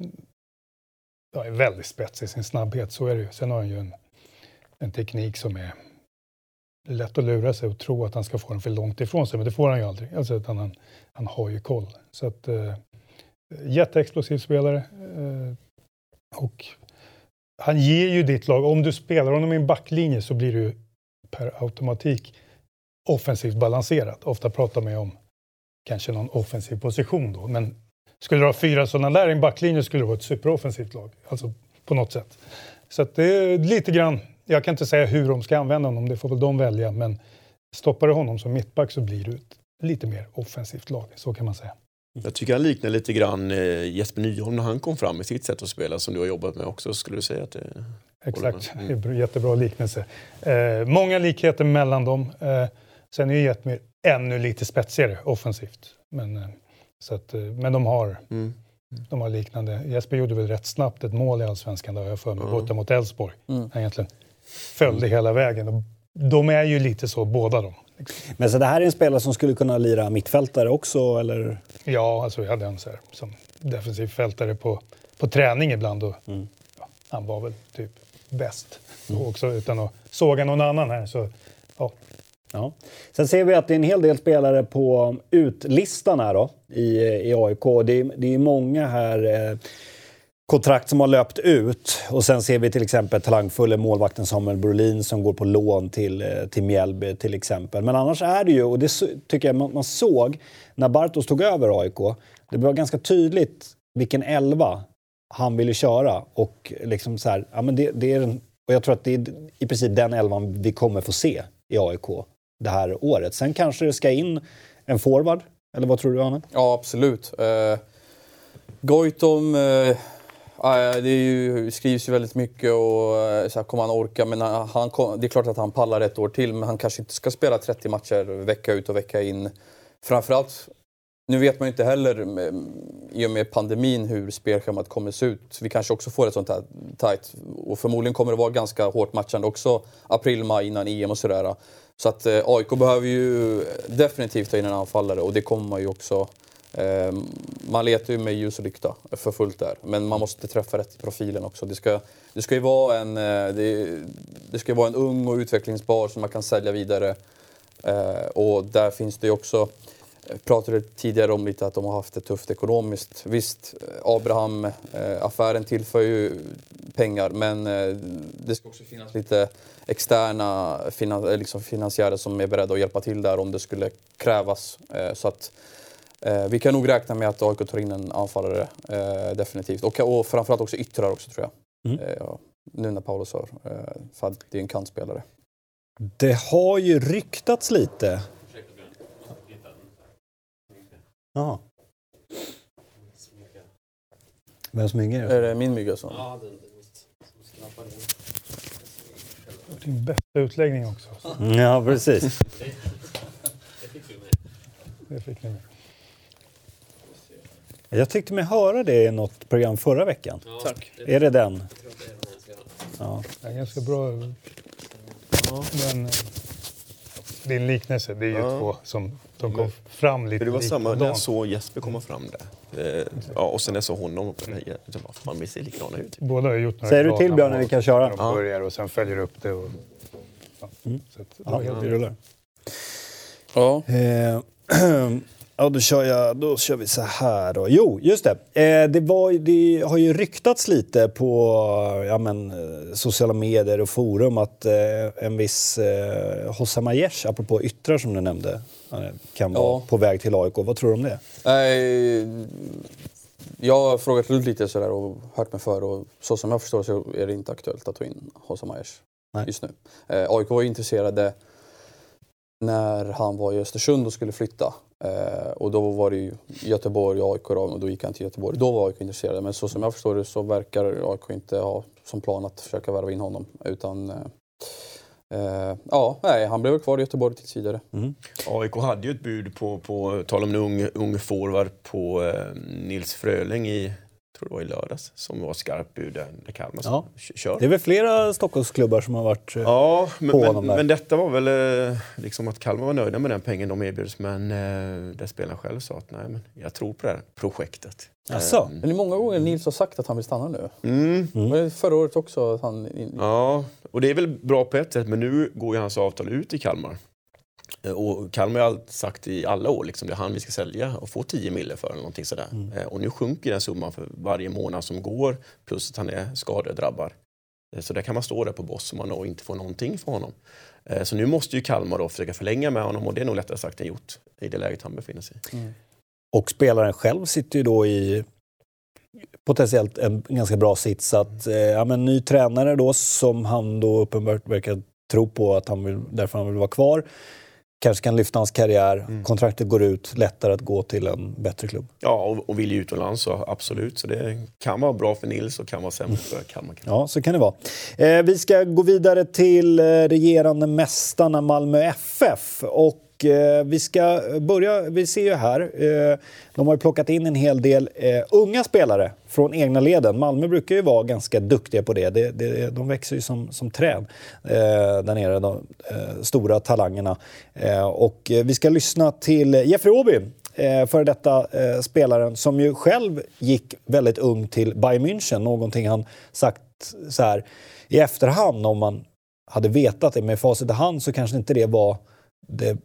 ja, är väldigt spetsig i sin snabbhet, så är det ju. Sen har han ju en, en teknik som är lätt att lura sig och tro att han ska få den för långt ifrån sig, men det får han ju aldrig. Alltså, utan han, han har ju koll. Så att, eh, jätteexplosiv spelare. Eh, och han ger ju ditt lag, om du spelar honom i en backlinje så blir du per automatik offensivt balanserat. Ofta pratar man ju om kanske någon offensiv position då, men skulle du ha fyra sådana där i en backlinje skulle det vara ett superoffensivt lag. Alltså på något sätt. Så att det är lite grann, jag kan inte säga hur de ska använda honom, det får väl de välja, men stoppar du honom som mittback så blir du ett lite mer offensivt lag, så kan man säga. Jag tycker han liknar lite grann eh, Jesper Nyholm när han kom fram med sitt sätt att spela som du har jobbat med också. Skulle du säga att det... Exakt, Mm. det är bra- jättebra liknelse. Eh, många likheter mellan dem. Eh, sen är ju Jetmir ännu lite spetsigare offensivt. Men, eh, så att, eh, men de har, Mm. de har liknande. Jesper gjorde väl rätt snabbt ett mål i Allsvenskan, där jag för mig, Ja. borta mot Elfsborg. Mm. Han egentligen följde hela vägen. Och de är ju lite så, båda de. Men så det här är en spelare som skulle kunna lira mittfältare också, eller? Ja, alltså jag hade en så här, som defensiv fältare på, på träning ibland. Och, Mm. ja, han var väl typ bäst. mm. också utan att såga någon annan här. Så, ja, Ja. Sen ser vi att det är en hel del spelare på utlistan här då, i, i AIK. Det är, det är många här eh, kontrakt som har löpt ut. Och sen ser vi till exempel talangfulle målvakten Samuel Brolin som går på lån till, eh, till Mjällby till exempel. Men annars är det ju, och det tycker jag man, man såg när Bartos tog över AIK, det var ganska tydligt vilken elva han ville köra. Och liksom så här, ja, men det, det är och jag tror att det är i princip den elvan vi kommer få se i AIK det här året. Sen kanske det ska in en forward, eller vad tror du Anne? Ja, absolut. Eh, Goitom, eh, ah, det är ju, skrivs ju väldigt mycket och eh, så här, kommer han orka? Men eh, han, det är klart att han pallar ett år till, men han kanske inte ska spela 30 matcher vecka ut och vecka in. Framförallt, nu vet man ju inte heller i och med pandemin hur spelschemat kommer se ut. Vi kanske också får ett sånt här tight och förmodligen kommer det vara ganska hårt matchande också april, maj innan EM och sådär. Så att eh, AIK behöver ju definitivt ta in en anfallare och det kommer man ju också Eh, man letar ju med ljus och lykta för fullt där. Men man måste träffa rätt i profilen också. Det ska, det ska ju vara en, eh, det, det ska ju vara en ung och utvecklingsbar som man kan sälja vidare. Eh, och där finns det ju också jag pratade tidigare om lite att de har haft det tufft ekonomiskt. Visst, Abraham-affären tillför ju pengar men eh, det ska också finnas lite externa finan liksom finansiärer som är beredda att hjälpa till där om det skulle krävas. Eh, så att eh, vi kan nog räkna med att AIK tar in en anfallare definitivt. Och, och framförallt också yttrar också tror jag. Mm. Ja, nu när Paulus har, för att det är en kantspelare. Det har ju ryktats lite Ja. Vem smyger? Är det min mygga som... Ja, den, Din bästa utläggning också. Ja, precis. Det fick ni med. Jag tyckte mig höra det i något program förra veckan. Ja, Tack. Är det den? Ja. Det är ganska bra. Men din liknelse, det är ju ja. två som de kom fram lite Det var samma när jag såg Jesper komma fram där. Eh, ja, och sen när jag såg honom. Man vi ser likadana ut. Båda har gjort några Säger du till Björn när vi kan köra? De börjar och sen följer upp det. Och, ja, mm. så att, ja, ja, vi rullar. Ja. Ja, då kör, jag, då kör vi så här då. Jo, just det. Eh, det, var, det har ju ryktats lite på ja, men, eh, sociala medier och forum att eh, en viss eh, Hossam Aiesh, apropå yttrar som du nämnde, eh, kan vara ja. på väg till AIK. Vad tror du om det? Eh, jag har frågat ut lite sådär och hört mig för och så som jag förstår så är det inte aktuellt att ta in Hossam Aiesh just nu. Eh, AIK var intresserade när han var i Östersund och skulle flytta. Eh, och då var det ju Göteborg och AIK och då gick han till Göteborg. Då var AIK intresserade. Men så som jag förstår det så verkar AIK inte ha som plan att försöka värva in honom. Utan eh, eh, ja, nej, han blev kvar i Göteborg tills vidare. Mm. AIK hade ju ett bud på, på tal om en ung, ung forward på eh, Nils Fröling i tror det var i lördags, som var skarpt bud där Kalmar ja. kör. Det är väl flera Stockholmsklubbar som har varit eh, ja, men, på men, honom där. Men detta var väl eh, liksom att Kalmar var nöjda med den pengen de erbjöds, men eh, där spelaren själv sa att nej, men jag tror på det här projektet. Alltså. Mm. Men det är många gånger Nils har sagt att han vill stanna nu. Mm. Mm. Förra året också. Att han... Ja, och det är väl bra på ett sätt, men nu går ju hans avtal ut i Kalmar. Eh, och Kalmar har sagt i alla år liksom, det är han vi ska sälja och få 10 mille för. Eller någonting sådär. Mm. Eh, och nu sjunker den summan för varje månad som går plus att han är skadedrabbad. Eh, så där kan man stå där på Bosman och inte få någonting för honom. Så nu måste ju Kalmar då försöka förlänga med honom och det är nog lättare sagt än gjort i det läget han befinner sig mm. Och spelaren själv sitter ju då i potentiellt en ganska bra sits att ja, men ny tränare då som han då uppenbart verkar tro på att han vill, därför han vill vara kvar kanske kan lyfta hans karriär. Mm. Kontraktet går ut, lättare att gå till en bättre klubb. Ja, och, och vill ju utomlands, så absolut. Så det kan vara bra för Nils och kan vara sämre för Kalmar. Ja, så kan det vara. Eh, vi ska gå vidare till eh, regerande mästarna Malmö FF. Och Eh, vi ska börja, vi ser ju här, eh, de har ju plockat in en hel del eh, unga spelare från egna leden. Malmö brukar ju vara ganska duktiga på det. det, det de växer ju som, som träd eh, där nere, de eh, stora talangerna. Eh, och vi ska lyssna till Jeffrey Åby, före detta spelaren som ju själv gick väldigt ung till Bayern München. Någonting han sagt så här i efterhand om man hade vetat det med facit i hand så kanske inte det var det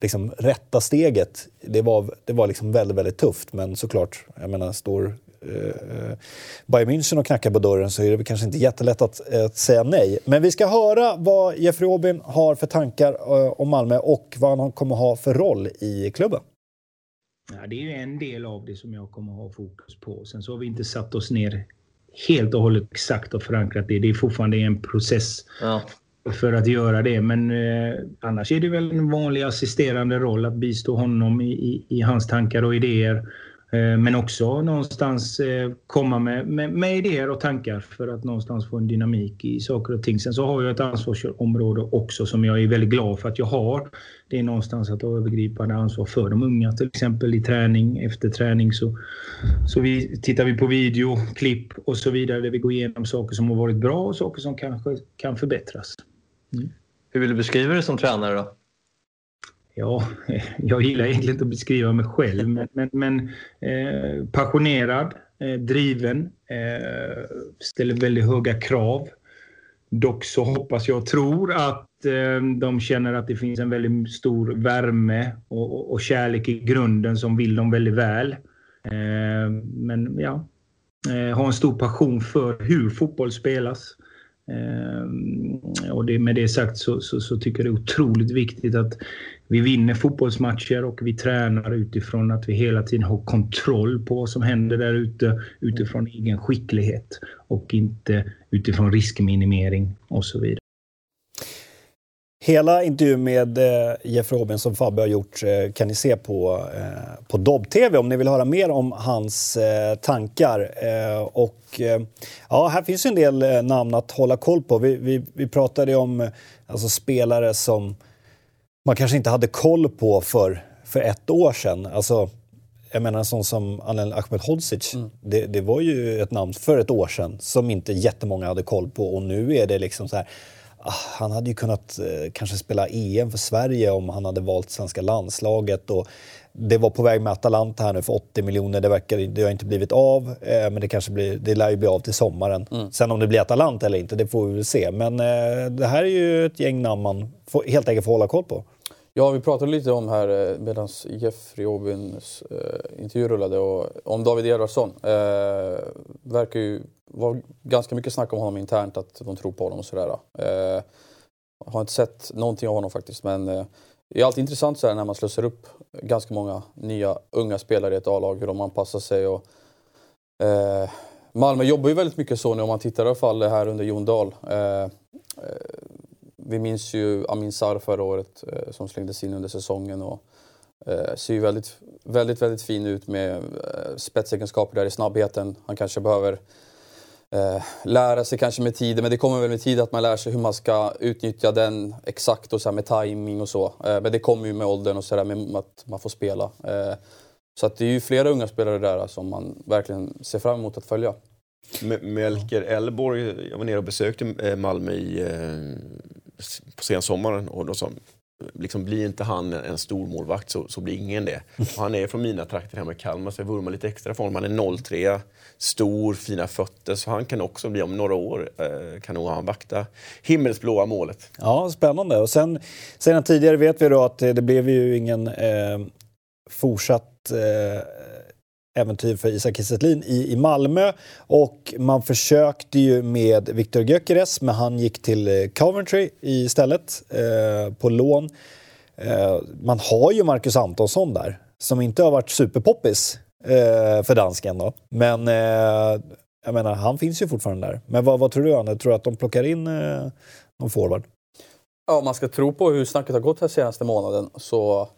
liksom, rätta steget. Det var, det var liksom väldigt, väldigt tufft. Men såklart, jag menar, står eh, Bayern München och knackar på dörren så är det kanske inte jättelätt att, att säga nej. Men vi ska höra vad Jeffrey Aubin har för tankar eh, om Malmö och vad han kommer ha för roll i klubben. Ja, det är ju en del av det som jag kommer ha fokus på. Sen så har vi inte satt oss ner helt och hållet exakt och förankrat det. Det är fortfarande en process. Ja för att göra det. Men eh, annars är det väl en vanlig assisterande roll att bistå honom i, i, i hans tankar och idéer. Eh, men också någonstans eh, komma med, med, med, idéer och tankar för att någonstans få en dynamik i saker och ting. Sen så har jag ett ansvarsområde också som jag är väldigt glad för att jag har. Det är någonstans att ha övergripande ansvar för de unga, till exempel i träning, efter träning så, så vi, tittar vi på video, klipp och så vidare där vi går igenom saker som har varit bra och saker som kanske kan förbättras. Mm. Hur vill du beskriva dig som tränare då? Ja, jag gillar egentligen inte att beskriva mig själv, men, men, men eh, passionerad, eh, driven, eh, ställer väldigt höga krav. Dock så hoppas jag och tror att eh, de känner att det finns en väldigt stor värme och, och, och kärlek i grunden som vill dem väldigt väl. Eh, men ja, eh, har en stor passion för hur fotboll spelas. Ehm, och det, med det sagt så, så, så, tycker jag det är otroligt viktigt att vi vinner fotbollsmatcher och vi tränar utifrån att vi hela tiden har kontroll på vad som händer där ute utifrån egen skicklighet och inte utifrån riskminimering och så vidare. Hela intervjun med eh, Jeff Robin som Fabbe har gjort eh, kan ni se på, eh, på Dobb-TV om ni vill höra mer om hans tankar. Och, ja, här finns en del namn att hålla koll på. Vi, vi, vi pratade om alltså, spelare som man kanske inte hade koll på för, för ett år sedan. Alltså, jag menar en sån som Anel Ahmedhodzic, mm. det, det var ju ett namn för ett år sedan som inte jättemånga hade koll på och nu är det liksom så här han hade ju kunnat eh, kanske spela EM för Sverige om han hade valt svenska landslaget. Och det var på väg med Atalanta här nu för 80 miljoner. Det, verkar, det har inte blivit av, eh, men det kanske blir, det lär ju bli av till sommaren. Mm. Sen om det blir Atalanta eller inte, det får vi väl se. Men eh, det här är ju ett gäng namn man får, helt enkelt får hålla koll på. Ja, vi pratade lite om här eh, medan Jeffrey Obins eh, intervju rullade och om David Edvardsson. Eh, verkar ju vara ganska mycket snack om honom internt, att de tror på honom och sådär. Eh. eh, har inte sett någonting av honom faktiskt, men eh, det är alltid intressant så här när man slussar upp ganska många nya unga spelare i ett A-lag, hur de anpassar sig. Och, eh, Malmö jobbar ju väldigt mycket så nu om man tittar i alla fall här under Jon Dahl. Eh, eh, vi minns ju Amin Sar förra året eh, som slängdes in under säsongen och eh, ser ju väldigt, väldigt, väldigt fin ut med eh, spetsegenskaper där i snabbheten. Han kanske behöver eh, lära sig kanske med tiden, men det kommer väl med tid att man lär sig hur man ska utnyttja den exakt och så med timing och så. Eh, men det kommer ju med åldern och sådär med att man får spela. Eh, så att det är ju flera unga spelare där alltså, som man verkligen ser fram emot att följa. Melker Elborg, jag var nere och besökte eh, Malmö i eh, på sensommaren och då sa liksom, blir inte han en stor målvakt så, så blir ingen det. Och han är från mina trakter hemma i Kalmar så jag vurmar lite extra för honom. Han är 03, stor, fina fötter så han kan också bli om några år eh, kan nog han vakta himmelsblåa målet. Ja, spännande. Och sen, sedan tidigare vet vi då att det blev ju ingen eh, fortsatt eh, äventyr för Isak Kiese i, i Malmö. Och man försökte ju med Viktor Gyökeres, men han gick till eh, Coventry istället eh, på lån. Eh, man har ju Marcus Antonsson där, som inte har varit superpoppis eh, för dansken. Då. Men eh, jag menar, han finns ju fortfarande där. Men vad, vad tror du, Anne? Tror du att de plockar in eh, någon forward? Ja, man ska tro på hur snacket har gått här senaste månaden så,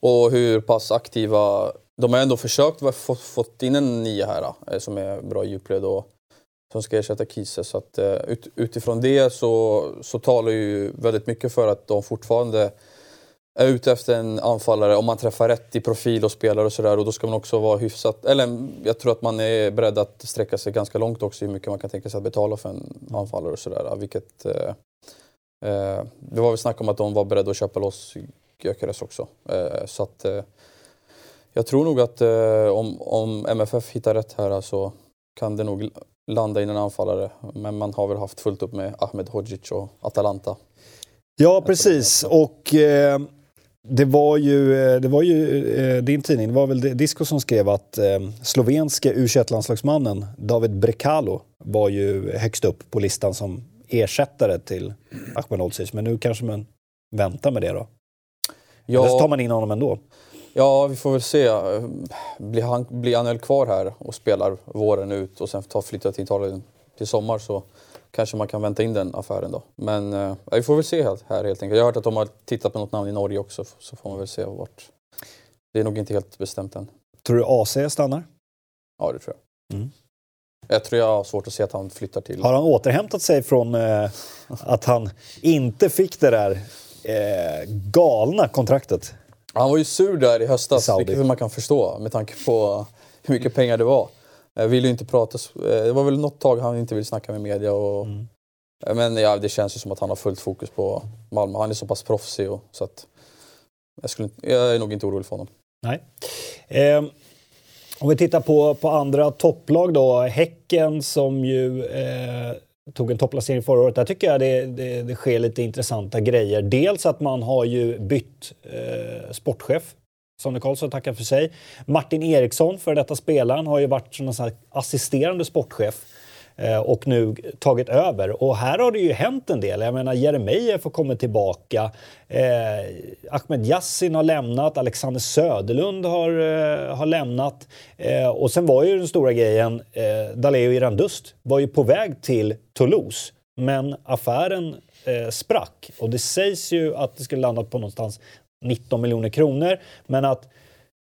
och hur pass aktiva de har ändå försökt få, fått in en nia här då, som är bra djupled och som ska ersätta Kiese. Så att, eh, ut, utifrån det så, så talar ju väldigt mycket för att de fortfarande är ute efter en anfallare om man träffar rätt i profil och spelare och sådär och då ska man också vara hyfsat... Eller jag tror att man är beredd att sträcka sig ganska långt också hur mycket man kan tänka sig att betala för en anfallare och sådär. Vilket... Eh, eh, det var väl snack om att de var beredda att köpa loss Gyökeres också. Eh, så att... Eh, jag tror nog att eh, om, om MFF hittar rätt här så kan det nog landa in en anfallare. Men man har väl haft fullt upp med Ahmed Hodzic och Atalanta. Ja, precis. Och eh, det var ju, eh, det var ju eh, din tidning, det var väl Disco som skrev att eh, slovenske u landslagsmannen David Brekalo var ju högst upp på listan som ersättare till Ahmed Hodzic. Men nu kanske man väntar med det då? Ja. Eller så tar man in honom ändå? Ja, vi får väl se. Blir, han, blir Anel kvar här och spelar våren ut och sen tar flytta till Italien till sommar så kanske man kan vänta in den affären då. Men eh, vi får väl se här helt enkelt. Jag har hört att de har tittat på något namn i Norge också så får man väl se vart. Det är nog inte helt bestämt än. Tror du AC stannar? Ja, det tror jag. Mm. Jag tror jag har svårt att se att han flyttar till... Har han återhämtat sig från eh, att han inte fick det där eh, galna kontraktet? Han var ju sur där i höstas, Saudi. vilket man kan förstå med tanke på hur mycket pengar det var. Jag inte prata, det var väl något tag han inte ville snacka med media. Och, mm. Men ja, det känns ju som att han har fullt fokus på Malmö. Han är så pass proffsig. Och, så att, jag, skulle, jag är nog inte orolig för honom. Nej. Eh, om vi tittar på, på andra topplag då. Häcken som ju eh, tog en topplacering förra året. Där tycker jag det, det, det sker lite intressanta grejer. Dels att man har ju bytt eh, sportchef. Sonny Karlsson tackar för sig. Martin Eriksson, för detta spelaren, har ju varit som en assisterande sportchef Eh, och nu tagit över. Och här har det ju hänt en del. Jag menar Jeremejeff har kommit tillbaka. Eh, Ahmed Yassin har lämnat. Alexander Söderlund har, eh, har lämnat. Eh, och sen var ju den stora grejen, eh, Daleo Irandust var ju på väg till Toulouse. Men affären eh, sprack. Och det sägs ju att det skulle landa på någonstans 19 miljoner kronor. Men att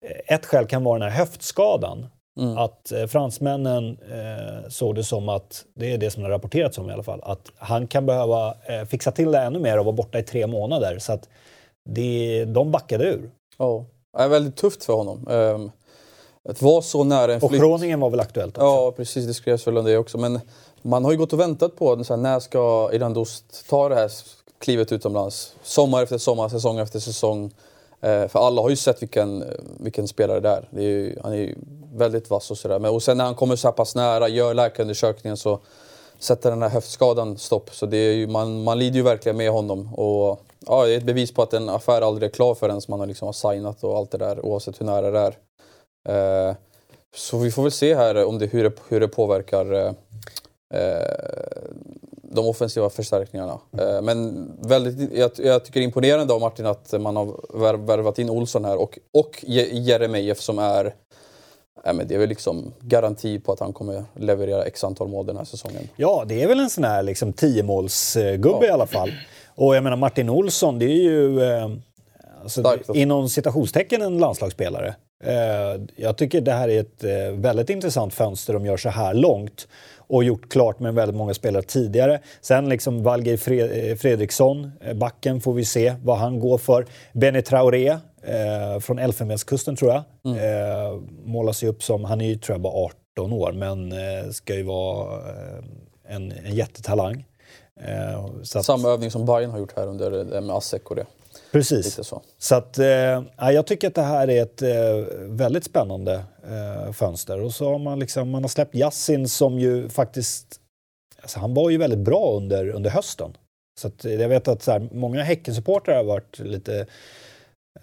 eh, ett skäl kan vara den här höftskadan. Mm. Att eh, fransmännen eh, såg det som att, det är det som det har rapporterats om i alla fall, att han kan behöva eh, fixa till det ännu mer och vara borta i tre månader. Så att det, de backade ur. Ja, det är väldigt tufft för honom. Um, att vara så nära en flytt. Och Groningen var väl aktuellt också? Ja, precis. Det skrevs väl om det också. Men man har ju gått och väntat på så här, när ska Iran Dost ta det här klivet utomlands? Sommar efter sommar, säsong efter säsong. Eh, för alla har ju sett vilken, vilken spelare det är. Det är ju, han är ju väldigt vass och sådär. Men och sen när han kommer så här pass nära, gör läkarundersökningen så sätter den här höftskadan stopp. Så det är ju, man, man lider ju verkligen med honom. Och, ja, det är ett bevis på att en affär aldrig är klar förrän man har, liksom har signat och allt det där oavsett hur nära det är. Eh, så vi får väl se här om det, hur, det, hur det påverkar eh, eh de offensiva förstärkningarna. Mm. Men väldigt, jag, jag, tycker imponerande av Martin att man har värvat in Olsson här och, och Jeremejeff som är Ja, men det är väl liksom garanti på att han kommer leverera x antal mål den här säsongen. Ja, det är väl en sån här liksom tiomålsgubbe ja. i alla fall. Och jag menar Martin Olsson, det är ju eh, alltså, inom citationstecken en landslagsspelare. Eh, jag tycker det här är ett eh, väldigt intressant fönster de gör så här långt och gjort klart med väldigt många spelare tidigare. Sen liksom Valgeir Fredriksson, eh, backen, får vi se vad han går för. Benny Traoré eh, från Elfenbenskusten tror jag. Mm. Eh, målas ju upp som, han är ju tror jag bara 18 år, men eh, ska ju vara eh, en, en jättetalang. Att, Samma övning som Bayern har gjort här under det med Asek och det. Precis. så. så att, eh, jag tycker att det här är ett eh, väldigt spännande eh, fönster. Och så har man, liksom, man har släppt Yassin som ju faktiskt... Alltså han var ju väldigt bra under, under hösten. Så att, jag vet att så här, många Häckensupportrar har varit lite Eh,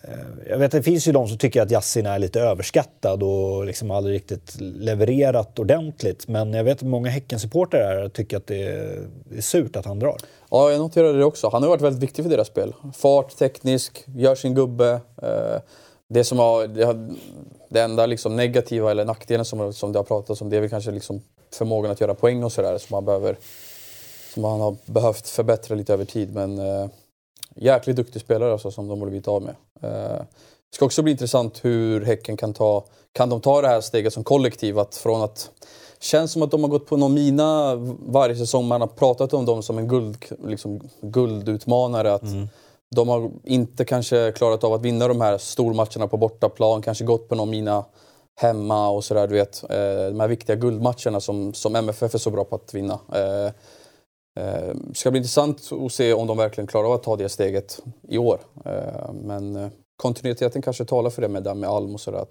Eh, jag vet det finns ju de som tycker att Yassin är lite överskattad och liksom aldrig riktigt levererat ordentligt. Men jag vet att många Häckensupportrar tycker att det är, det är surt att han drar. Ja, jag noterade det också. Han har varit väldigt viktig för deras spel. Fart, teknisk, gör sin gubbe. Eh, det som har, det, har, det enda liksom negativa eller nackdelen som, som det har pratats om det är väl kanske liksom förmågan att göra poäng och sådär som han behöver som han har behövt förbättra lite över tid. Men eh, jäkligt duktig spelare alltså, som de borde blivit av med. Eh, det ska också bli intressant hur Häcken kan ta, kan de ta det här steget som kollektiv? Att från att känns som att de har gått på någon mina varje säsong. Man har pratat om dem som en guld, liksom, guldutmanare. Att mm. De har inte kanske klarat av att vinna de här stormatcherna på bortaplan. Kanske gått på någon mina hemma och sådär. Du vet, eh, de här viktiga guldmatcherna som, som MFF är så bra på att vinna. Eh, eh, ska bli intressant att se om de verkligen klarar av att ta det steget i år. Eh, men eh, kontinuiteten kanske talar för det med, med Alm och sådär.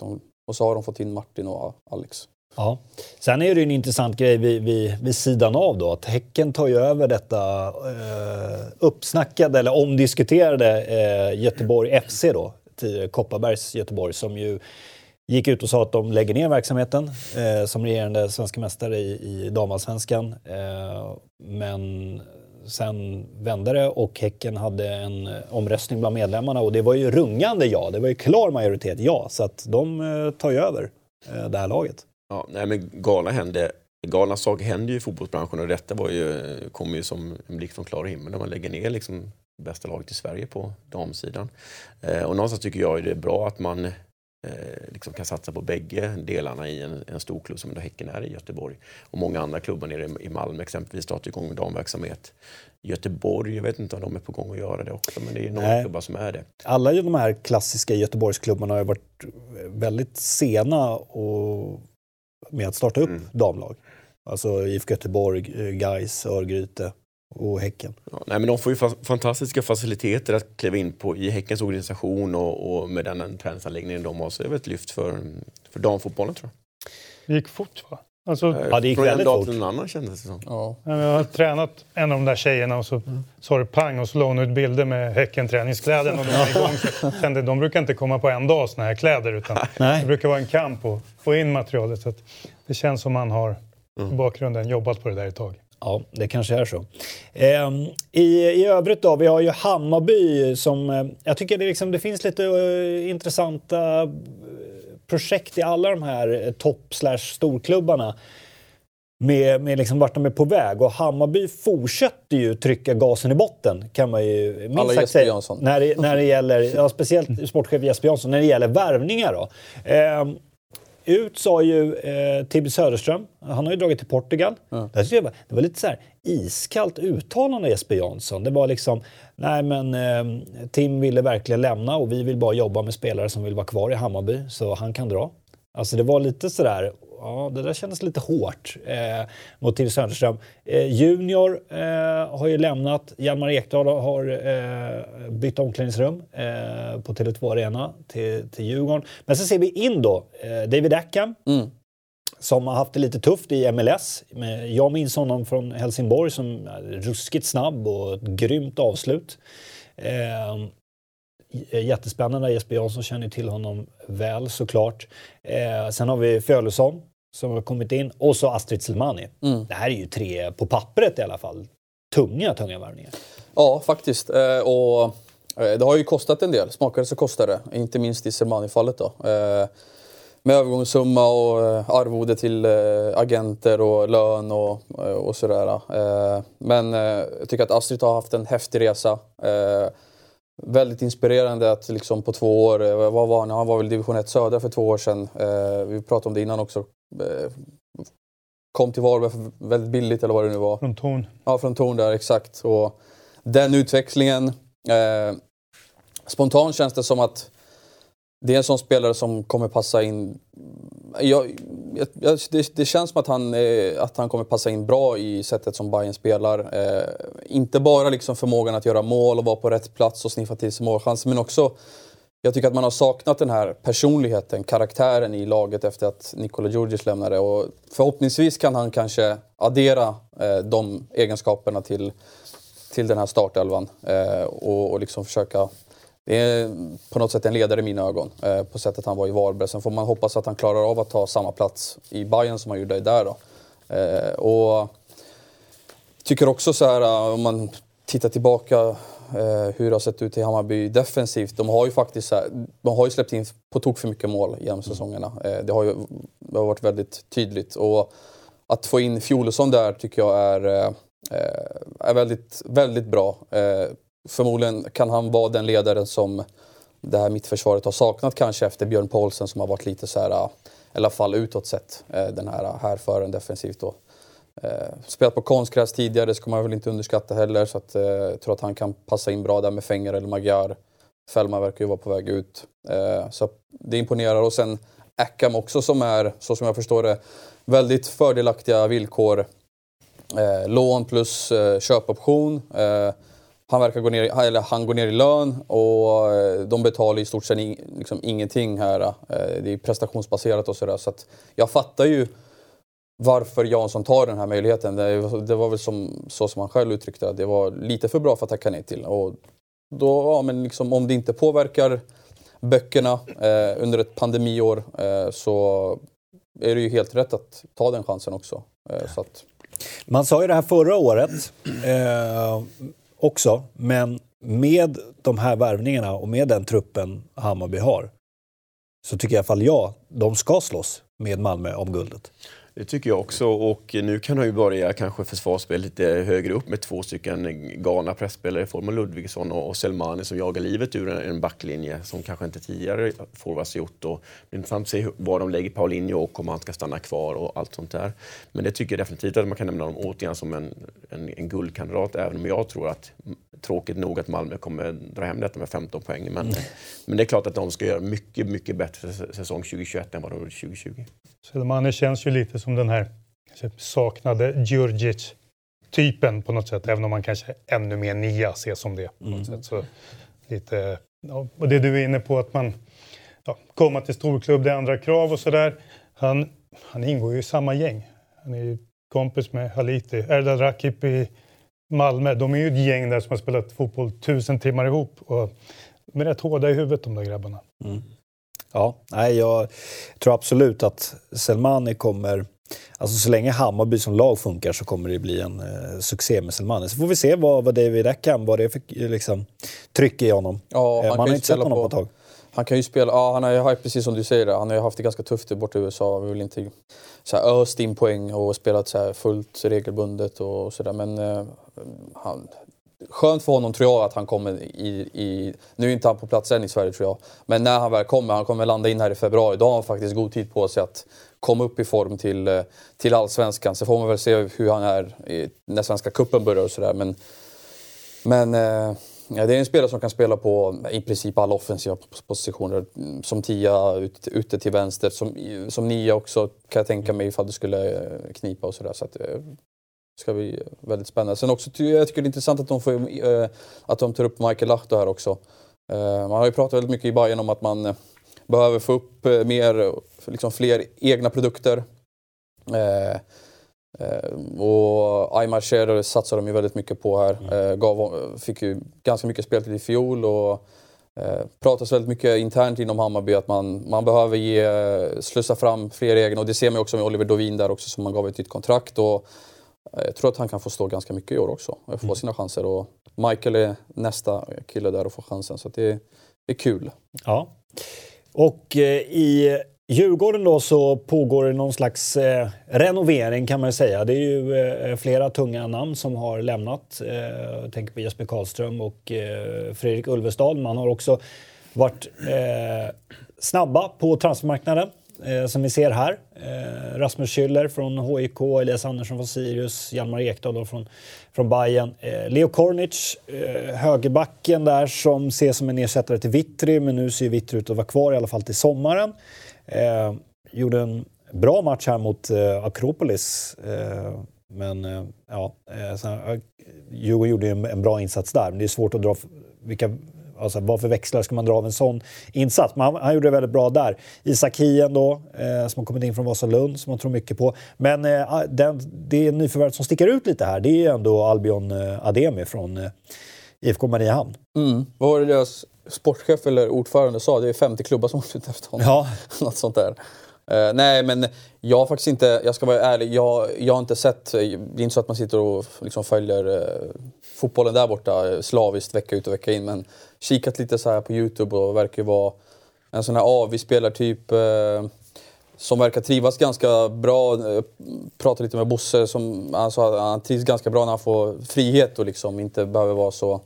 Och så har de fått in Martin och Alex. Ja. Sen är det en intressant grej vid, vid, vid sidan av då att Häcken tar ju över detta eh, uppsnackade eller omdiskuterade eh, Göteborg FC då, Kopparbergs Göteborg som ju gick ut och sa att de lägger ner verksamheten eh, som regerande svenska mästare i, i damallsvenskan. Eh, men sen vände det och Häcken hade en eh, omröstning bland medlemmarna och det var ju rungande ja. Det var ju klar majoritet ja, så att de eh, tar ju över eh, det här laget. Ja, nej, men galna hände galna saker händer ju i fotbollsbranschen och detta var ju, kom ju som en blick från klar himmel när man lägger ner liksom bästa laget i Sverige på damsidan. Eh, och någonstans tycker jag det är bra att man liksom kan satsa på bägge delarna i en, en stor klubb som då Häcken är i Göteborg. Och många andra klubbar nere i Malmö exempelvis startar igång med damverksamhet. Göteborg, jag vet inte om de är på gång att göra det också, men det är några Nej. klubbar som är det. Alla de här klassiska Göteborgsklubbarna har varit väldigt sena och med att starta upp mm. damlag. Alltså IFK Göteborg, Gais, Örgryte och Häcken. Ja, nej, men de får ju fa fantastiska faciliteter att kliva in på i Häckens organisation och, och med den träningsanläggningen de har så är det väl ett lyft för, för damfotbollen tror jag. Det gick fort va? Alltså, Ja, det gick Från en dag till en annan kändes det som. Ja. jag har tränat en av de där tjejerna och så sa det pang och så la hon ut bilder med Häcken-träningskläderna. Och de, igång. De brukar inte komma på en dag såna här kläder utan Nej. det brukar vara en kamp att få in materialet. Så att det känns som man har i bakgrunden jobbat på det där ett tag. Ja, det kanske är så. Ehm, i, I övrigt då, vi har ju Hammarby som... Eh, jag tycker det, liksom, det finns lite eh, intressanta eh, projekt i alla de här topp storklubbarna. Med, med liksom vart de är på väg. Och Hammarby fortsätter ju trycka gasen i botten kan man ju minst Alla sagt Jesper säga. Jansson. När det, när det gäller, ja, speciellt sportchef Jesper Jansson, när det gäller värvningar då. Ehm, ut sa ju eh, Tibby Söderström, han har ju dragit till Portugal. Var, det var lite så här iskallt uttalande av Jesper Jansson. Det var liksom, nej men eh, Tim ville verkligen lämna och vi vill bara jobba med spelare som vill vara kvar i Hammarby, så han kan dra. Alltså det var lite sådär, ja det där kändes lite hårt eh, mot Tibby Söderström. Eh, junior eh, har ju lämnat, Hjalmar Ekdal har eh, bytt omklädningsrum eh, på Tele2 Arena till, till Djurgården. Men sen ser vi in då eh, David Ackham Mm. som har haft det lite tufft i MLS. Jag minns honom från Helsingborg som är ruskigt snabb och ett grymt avslut. Eh, jättespännande. Jesper Jansson känner till honom väl såklart. Eh, sen har vi Följesson som har kommit in och så Astrid Selmani. Mm. Det här är ju tre, på pappret i alla fall, tunga, tunga värvningar. Ja, faktiskt. Eh, och eh, det har ju kostat en del. Smakar det så kostar det. Inte minst i Selmani-fallet då. Eh, med övergångssumma och eh, arvode till eh, agenter och lön och, eh, och sådär. Eh, men eh, jag tycker att Astrid har haft en häftig resa. Väldigt inspirerande att liksom på två år, eh, vad var han? Han var väl division 1 södra för två år sedan. Eh, vi pratade om det innan också. Eh, kom till Varberg väldigt billigt eller vad det nu var. Från ton. Ja, från Torn där, exakt. Och den utväxlingen. Eh, spontant känns det som att det är en sån spelare som kommer passa in... Jag, jag, det, det känns som att han, eh, att han kommer passa in bra i sättet som Bayern spelar. Eh, inte bara liksom förmågan att göra mål och vara på rätt plats och sniffa till sig målchanser, men också jag tycker att man har saknat den här personligheten, karaktären i laget efter att Nikola Djurdjic lämnade. Och förhoppningsvis kan han kanske addera eh, de egenskaperna till, till den här startelvan. Eh, och, och liksom försöka... Det är på något sätt en ledare i mina ögon, eh, på sättet han var i Varberg. Sen får man hoppas att han klarar av att ta samma plats i Bayern som han gjorde där. Då. Eh, och tycker också så här, eh, om man tittar tillbaka eh, hur det har sett ut i Hammarby defensivt. De har ju faktiskt här, de har ju släppt in på tok för mycket mål genom säsongerna. Eh, det, har ju, det har varit väldigt tydligt. Och att få in Fjolesson där tycker jag är, eh, är väldigt, väldigt bra. Eh, förmodligen kan han vara den ledaren som det här mittförsvaret har saknat kanske efter Björn Paulsen som har varit lite så här, i alla fall utåt sett, eh, den här eh, härföraren defensivt då. Eh, spelat på konstgräs tidigare, det ska man väl inte underskatta heller. Så att, jag tror att han kan passa in bra där med Fenger eller Magyar. Fällman verkar ju vara på väg ut. Så det imponerar. Och sen Ackham också som är, så som jag förstår det, väldigt fördelaktiga villkor. Lån plus köpoption. Han verkar gå ner, i- eller han går ner i lön och eh, de betalar i stort sett in, liksom ingenting här. Eh, det är prestationsbaserat och sådär. Så att jag fattar ju varför Jansson tar den här möjligheten. Det, det var väl som, så som han själv uttryckte det. Det var lite för bra för att tacka nej till. Och då, ja, men liksom, om det inte påverkar böckerna eh, under ett pandemiår eh, så är det ju helt rätt att ta den chansen också. Eh, så att, Man sa ju det här förra året eh, också, men med de här värvningarna och med den truppen Hammarby har så tycker i alla fall jag de ska slåss med Malmö om guldet. Det tycker jag också och nu kan han ju börja kanske försvarsspel lite högre upp med två stycken galna pressspelare i form av Ludvigsson och Selmani som jagar livet ur en- backlinje som kanske inte tidigare forwards gjort. Och det är intressant att se var de lägger Paulinho och om han ska stanna kvar och allt sånt där. Men det tycker jag definitivt att man kan nämna dem återigen som en, en, en guldkandidat även om jag tror att tråkigt nog att Malmö kommer dra hem detta med 15 poäng. Men, men det är klart att de ska göra mycket, mycket bättre säs- säsong 2021 än vad de gjorde 2020. Selmani känns ju lite som den här saknade Djurdjic typen på något sätt. Även om man kanske ännu mer nia ses som det. På något sätt. Så lite, ja, och det du är inne på att man ja, komma till storklubb, det är andra krav och sådär. Han, han ingår ju i samma gäng. Han är ju kompis med Haliti. Erdal Rakip i Malmö. De är ju ett gäng där som har spelat fotboll tusen timmar ihop. Och de är rätt hårda i huvudet de där grabbarna. Mm. Ja, nej, jag tror absolut att Selmani kommer... Alltså så länge Hammarby som lag funkar så kommer det bli en eh, succé med Selmani. Så får vi se vad, vad David Eckham, vad det för liksom, tryck i honom. Ja, eh, han man kan har inte sett honom på på- ett tag. Han kan ju spela, ja han har ju precis som du säger, han har ju haft det ganska tufft borta i USA. Han vill inte så här, öst in poäng och spelat så här fullt regelbundet och sådär. Men eh, han, skönt för honom tror jag att han kommer i, i... Nu är inte han på plats än i Sverige tror jag. Men när han väl kommer, han kommer landa in här i februari, då har han faktiskt god tid på sig att komma upp i form till, eh, till allsvenskan. Så får man väl se hur han är i, när Svenska cupen börjar och sådär. Men, men eh, ja, det är en spelare som kan spela på i princip alla offensiva positioner. Mm, som tia ut, ute till vänster, som, som nia också kan jag tänka mig ifall det skulle eh, knipa och sådär. Så att, ska bli väldigt spännande. Sen också, jag tycker det är intressant att de, får, eh, att de tar upp Michael Lahto här också. Eh, man har ju pratat väldigt mycket i Bayern om att man eh, behöver få upp mer, liksom fler egna produkter. Och Aymar Cher satsar de ju väldigt mycket på här. Eh, gav, fick ju ganska mycket speltid i fjol och pratas väldigt mycket internt inom Hammarby att man, man behöver ge, slussa fram fler egna och det ser man också med Oliver Dovin där också som man gav ett nytt kontrakt. Och, jag tror att han kan få stå ganska mycket i år också och få sina chanser. Och Michael är nästa kille där och får chansen så det är kul. Ja. Och eh, i Djurgården då så pågår det någon slags eh, renovering kan man säga. Det är ju eh, flera tunga namn som har lämnat. Eh, jag tänker på Jesper Karlström och eh, Fredrik Ulvestad. Man har också varit eh, snabba på transfermarknaden. Eh, som vi ser här. Eh, Rasmus Schüller från HIK, Elias Andersson från Sirius, Hjalmar Ekdal från, från Bayern. Eh, Leo Kornic, eh, högerbacken där som ses som en ersättare till Vittry, men nu ser Vittry ut att vara kvar i alla fall till sommaren. Eh, gjorde en bra match här mot eh, Akropolis. Eh, men eh, ja, eh, eh, Djurgården gjorde ju en, en bra insats där. Men det är svårt att dra vilka, alltså, vad för växlar ska man dra av en sån insats? Men han, han gjorde det väldigt bra där. Isak Hien då, eh, som har kommit in från Vasalund, som man tror mycket på. Men eh, den, det nyförvärv som sticker ut lite här, det är ändå Albion eh, Ademi från eh, IFK Mariehamn. Mm. Vad var det deras sportchef eller ordförande sa? Det är 50 klubbar som har slutat efter honom. Ja. Något sånt där. Eh, nej, men jag har faktiskt inte, jag ska vara ärlig, jag, jag har inte sett, det är inte så att man sitter och liksom följer eh, fotbollen där borta eh, slaviskt vecka ut och vecka in, men kikat lite så här på Youtube och verkar ju vara en sån här AV-spelartyp eh, som verkar trivas ganska bra. Eh, Pratade lite med Bosse, som, alltså, sa att han trivs ganska bra när han får frihet och liksom inte behöver vara så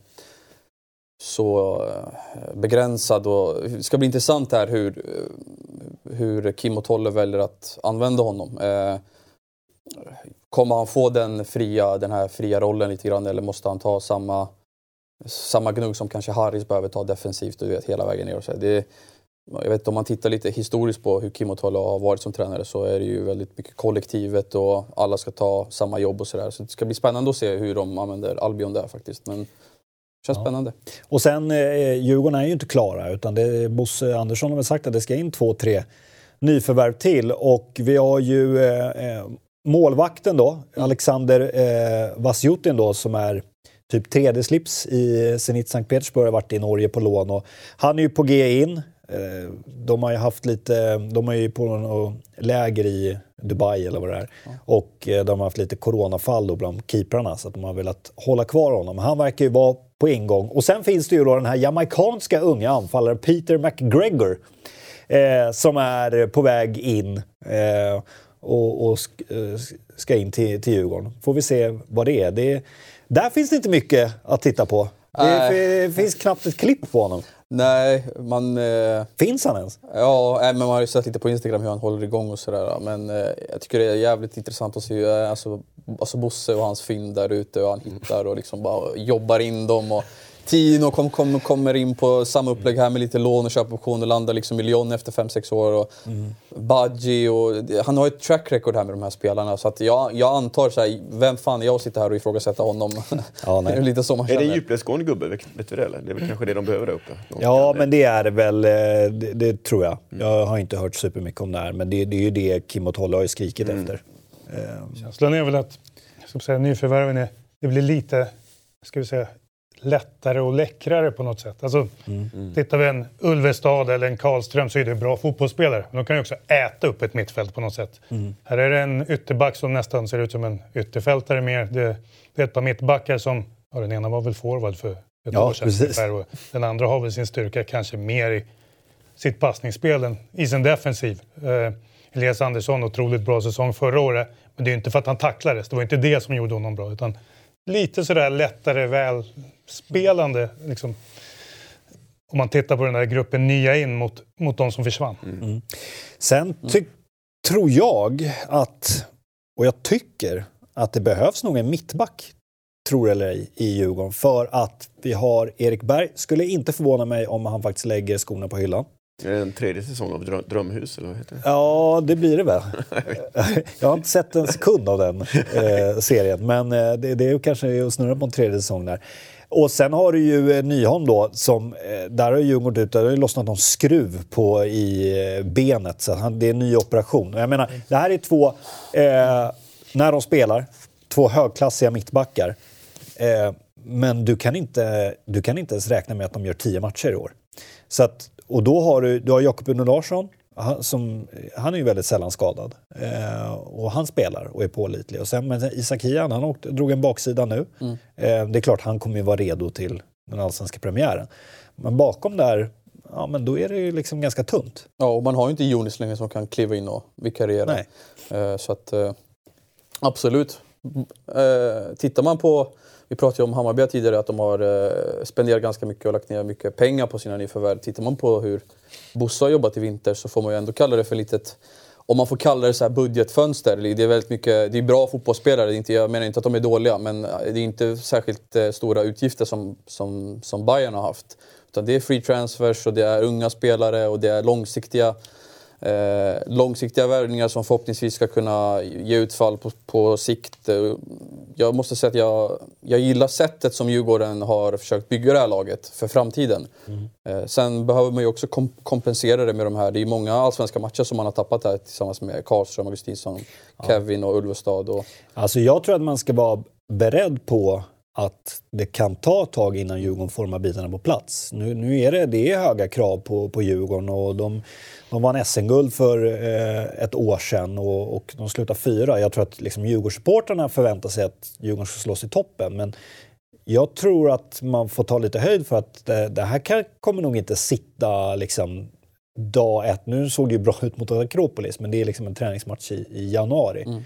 så eh, begränsad. Och det ska bli intressant här hur, hur Kim och Tolle väljer att använda honom. Eh, Kommer han få den, fria, den här fria rollen lite grann eller måste han ta samma, samma gnugg som kanske Harris behöver ta defensivt du vet, hela vägen ner? Och så. Det, jag vet om man tittar lite historiskt på hur Kim och Tolle har varit som tränare så är det ju väldigt mycket kollektivet och alla ska ta samma jobb och sådär. Så det ska bli spännande att se hur de använder Albion där faktiskt. Men känns Ja. spännande. Och sen, eh, Djurgården är ju inte klara utan det, Bosse Andersson har väl sagt att det ska in två, tre nyförvärv till. Och vi har ju eh, eh, målvakten då, Alexander eh, Vasjutin då som är typ tredje slips i Zenit Sankt Petersburg, har varit i Norge på lån. Och han är ju på G in. Eh, De har ju haft lite, de är ju på något läger i Dubai eller vad det är. Och eh, de har haft lite coronafall då bland keeprarna så att de har velat hålla kvar honom. Han verkar ju vara på ingång. Och sen finns det ju då den här jamaicanska unga anfallaren Peter McGregor. Eh, som är på väg in eh, och, och eh, ska in till, till Djurgården. Får vi se vad det är. Det, där finns det inte mycket att titta på. Det, det finns knappt ett klipp på honom. Nej, man... Eh, Finns han ens? ja, men man har ju sett lite på Instagram hur han håller igång och sådär. Men eh, jag tycker det är jävligt intressant att se eh, alltså, alltså Bosse och hans fynd där ute och han hittar och liksom bara jobbar in dem. Och Tino kom, kom, kommer in på samma upplägg här med lite lån och köpoption och landar liksom i Lyon efter 5-6 år. Och Mm. Badji och... Han har ett track record här med de här spelarna. Så att jag, jag antar så här, vem fan är jag att sitta här och ifrågasätta honom? Ja, nej. det är lite så man Är det känner. en djupledsgående gubbe? Vet vet du det eller? Det är väl kanske det de behöver där uppe? Någon Ja, kan- men det är väl. eh, Det, det tror jag. Jag har inte hört supermycket om det här, men det, det är ju det Kim och Tolle har skrikit efter. Eh, Känslan är väl att vi säga, nyförvärven är, det blir lite ska vi säga, lättare och läckrare på något sätt. Alltså, Tittar vi en Ulvestad eller en Karlström så är det bra fotbollsspelare. Men de kan ju också äta upp ett mittfält på något sätt. Här är det en ytterback som nästan ser ut som en ytterfältare mer. Det, det är ett par mittbackar som, ja den ena var väl forward för ett Ja, år sedan precis. ungefär, och den andra har väl sin styrka kanske mer i sitt passningsspel än i sin defensiv. Eh, Elias Andersson, otroligt bra säsong förra året. Men det är ju inte för att han tacklades, det var inte det som gjorde honom bra. Utan lite sådär lättare välspelande. Liksom, om man tittar på den där gruppen nya in mot, mot de som försvann. Sen ty- tror jag att, och jag tycker att det behövs nog en mittback, tror eller ej, i Djurgården. För att vi har Erik Berg. Skulle inte förvåna mig om han faktiskt lägger skorna på hyllan. Är det en tredje säsong av Drö- Drömhus eller vad heter det? Ja, det blir det väl. Jag har inte sett en sekund av den eh, serien, men eh, det, det är kanske att snurra på en tredje säsong där. Och sen har du ju eh, Nyholm då, som, eh, där har ju Djurgården gått ut, där har ju lossnat någon skruv på i benet, så han, det är en ny operation. Jag menar, det här är två, eh, när de spelar, två högklassiga mittbackar. Eh, men du kan, inte, du kan inte ens räkna med att de gör tio matcher i år. Så att, och då har du, du har Jakob Uno Larsson, han, som, han är ju väldigt sällan skadad. Eh, och han spelar och är pålitlig. Och sen, men Isak Hian, han åkte, drog en baksida nu. Eh, det är klart, han kommer ju vara redo till den allsvenska premiären. Men bakom där, ja men då är det ju liksom ganska tunt. Ja, och man har ju inte Jonis längre som kan kliva in och vikariera. Nej. Eh, Så att eh, absolut. Eh, Tittar man på, vi pratade ju om Hammarby tidigare, att de har eh, spenderat ganska mycket och lagt ner mycket pengar på sina nyförvärv. Tittar man på hur Bosse har jobbat i vinter så får man ju ändå kalla det för litet om man får kalla det så här budgetfönster. Det är väldigt mycket, det är bra fotbollsspelare, det är inte, jag menar inte att de är dåliga men eh, det är inte särskilt eh, stora utgifter som, som, som Bayern har haft. Utan det är free transfers och det är unga spelare och det är långsiktiga eh, långsiktiga värvningar som förhoppningsvis ska kunna ge utfall på, på sikt. Eh, Jag måste säga att jag, jag gillar sättet som Djurgården har försökt bygga det här laget för framtiden. Eh, sen behöver man ju också kom, kompensera det med de här. Det är många allsvenska matcher som man har tappat här tillsammans med Karlström, Augustinsson, Kevin och Ulvestad. Och, Alltså jag tror att man ska vara beredd på att det kan ta ett tag innan Djurgården får bitarna på plats. Nu, nu är det, det är höga krav på, på Djurgården och de, de vann SM-guld för eh, ett år sedan och, och de slutar fyra. Jag tror att liksom Djurgårdssupportrarna förväntar sig att Djurgården ska slås i toppen. Men jag tror att man får ta lite höjd för att det, det här kan, kommer nog inte sitta liksom dag ett. Nu såg det ju bra ut mot Akropolis men det är liksom en träningsmatch i, i januari. Mm.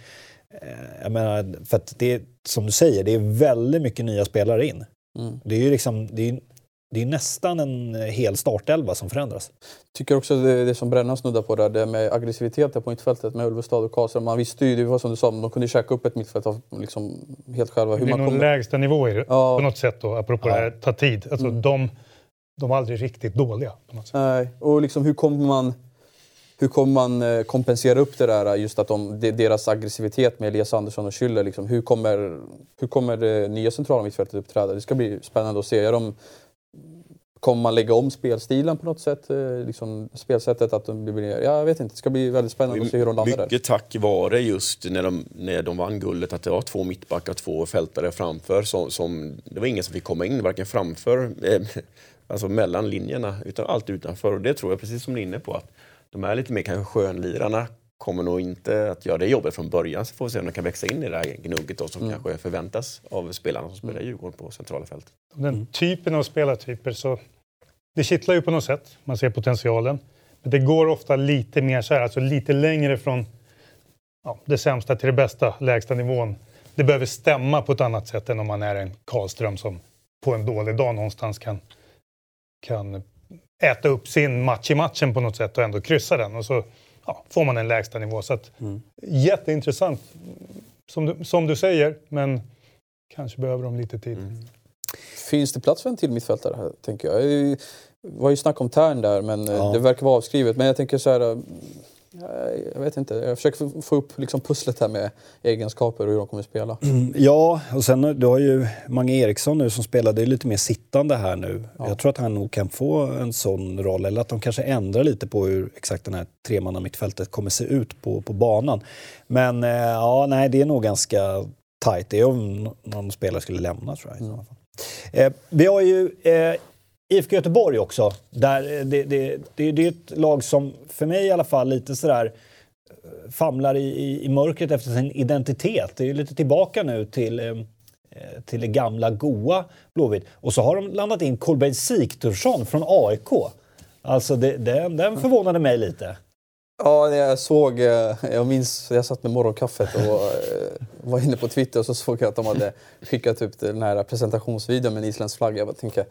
Jag menar, för att det är, som du säger, det är väldigt mycket nya spelare in. Mm. Det är ju liksom, det är, det är nästan en hel startelva som förändras. tycker också det, det som Brännan snuddar på där, det med aggressiviteten på mittfältet med Ulvestad och Karlström. Man visste ju, det var som du sa, de kunde käka upp ett mittfält av liksom helt själva. Det Hur blir man någon kommer... lägsta nivå i det Ja. på något sätt då, apropå det här ta tid. Alltså, de, de var aldrig riktigt dåliga. På något sätt. Nej, och liksom hur kommer man, hur kommer man eh, kompensera upp det där, just att de, deras aggressivitet med Elias Andersson och Schüller, liksom, hur, kommer, hur kommer det nya centrala mittfältet uppträda? Det ska bli spännande att se. Är de, kommer man lägga om spelstilen på något sätt? Eh, liksom spelsättet att de blir jag vet inte, det ska bli väldigt spännande att se hur de landar där. Mycket tack vare just när de, när de vann guldet att det var två mittbackar och två fältare framför. Som, som, det var ingen som fick komma in varken framför, eh, alltså mellan linjerna, utan allt utanför. Och det tror jag, precis som ni är inne på, att de här lite mer kanske skönlirarna kommer nog inte att göra det jobbet från början. Så får vi se om de kan växa in i det här gnugget då, som Mm. kanske förväntas av spelarna som spelar i Djurgården på centrala fältet. Den typen av spelartyper så det kittlar ju på något sätt. Man ser potentialen. Men det går ofta lite mer så här, alltså lite längre från ja, det sämsta till det bästa, lägsta nivån. Det behöver stämma på ett annat sätt än om man är en Karlström som på en dålig dag någonstans kan, kan äta upp sin match i matchen på något sätt och ändå kryssa den. Och så ja, får man en lägsta nivå. Så att, Jätteintressant, som du, som du säger, men kanske behöver de lite tid. finns det plats för en till mittfältare här, tänker jag. Det var ju snack om Tern där, men eh, Ja. det verkar vara avskrivet. Men jag tänker så här... eh, Jag vet inte, jag försöker få- upp liksom pusslet här med egenskaper och hur de kommer att spela. Ja, och sen du har ju Mange Eriksson nu som spelar, det är lite mer sittande här nu. Jag tror att han nog kan få en sån roll, eller att de kanske ändrar lite på hur exakt den här tremanna mittfältet kommer se ut på, på banan. Men eh, ja, nej, det är nog ganska tajt. Det är om någon spelare skulle lämna tror jag. i sådana fall. Eh, vi har ju eh, IFK Göteborg också. Där eh, det, det, det, det är ett lag som, för mig i alla fall, lite sådär eh, famlar i, i, i mörkret efter sin identitet. Det är ju lite tillbaka nu till, eh, till det gamla goa Blåvitt. Och så har de landat in Kolbeinn Sigthursson från AIK. Alltså det, den, den förvånade mig lite. Ja, jag såg, jag minns, jag satt med morgonkaffet och var inne på Twitter och så såg jag att de hade skickat upp den här presentationsvideon med en isländsk flagga. Jag bara tänkte,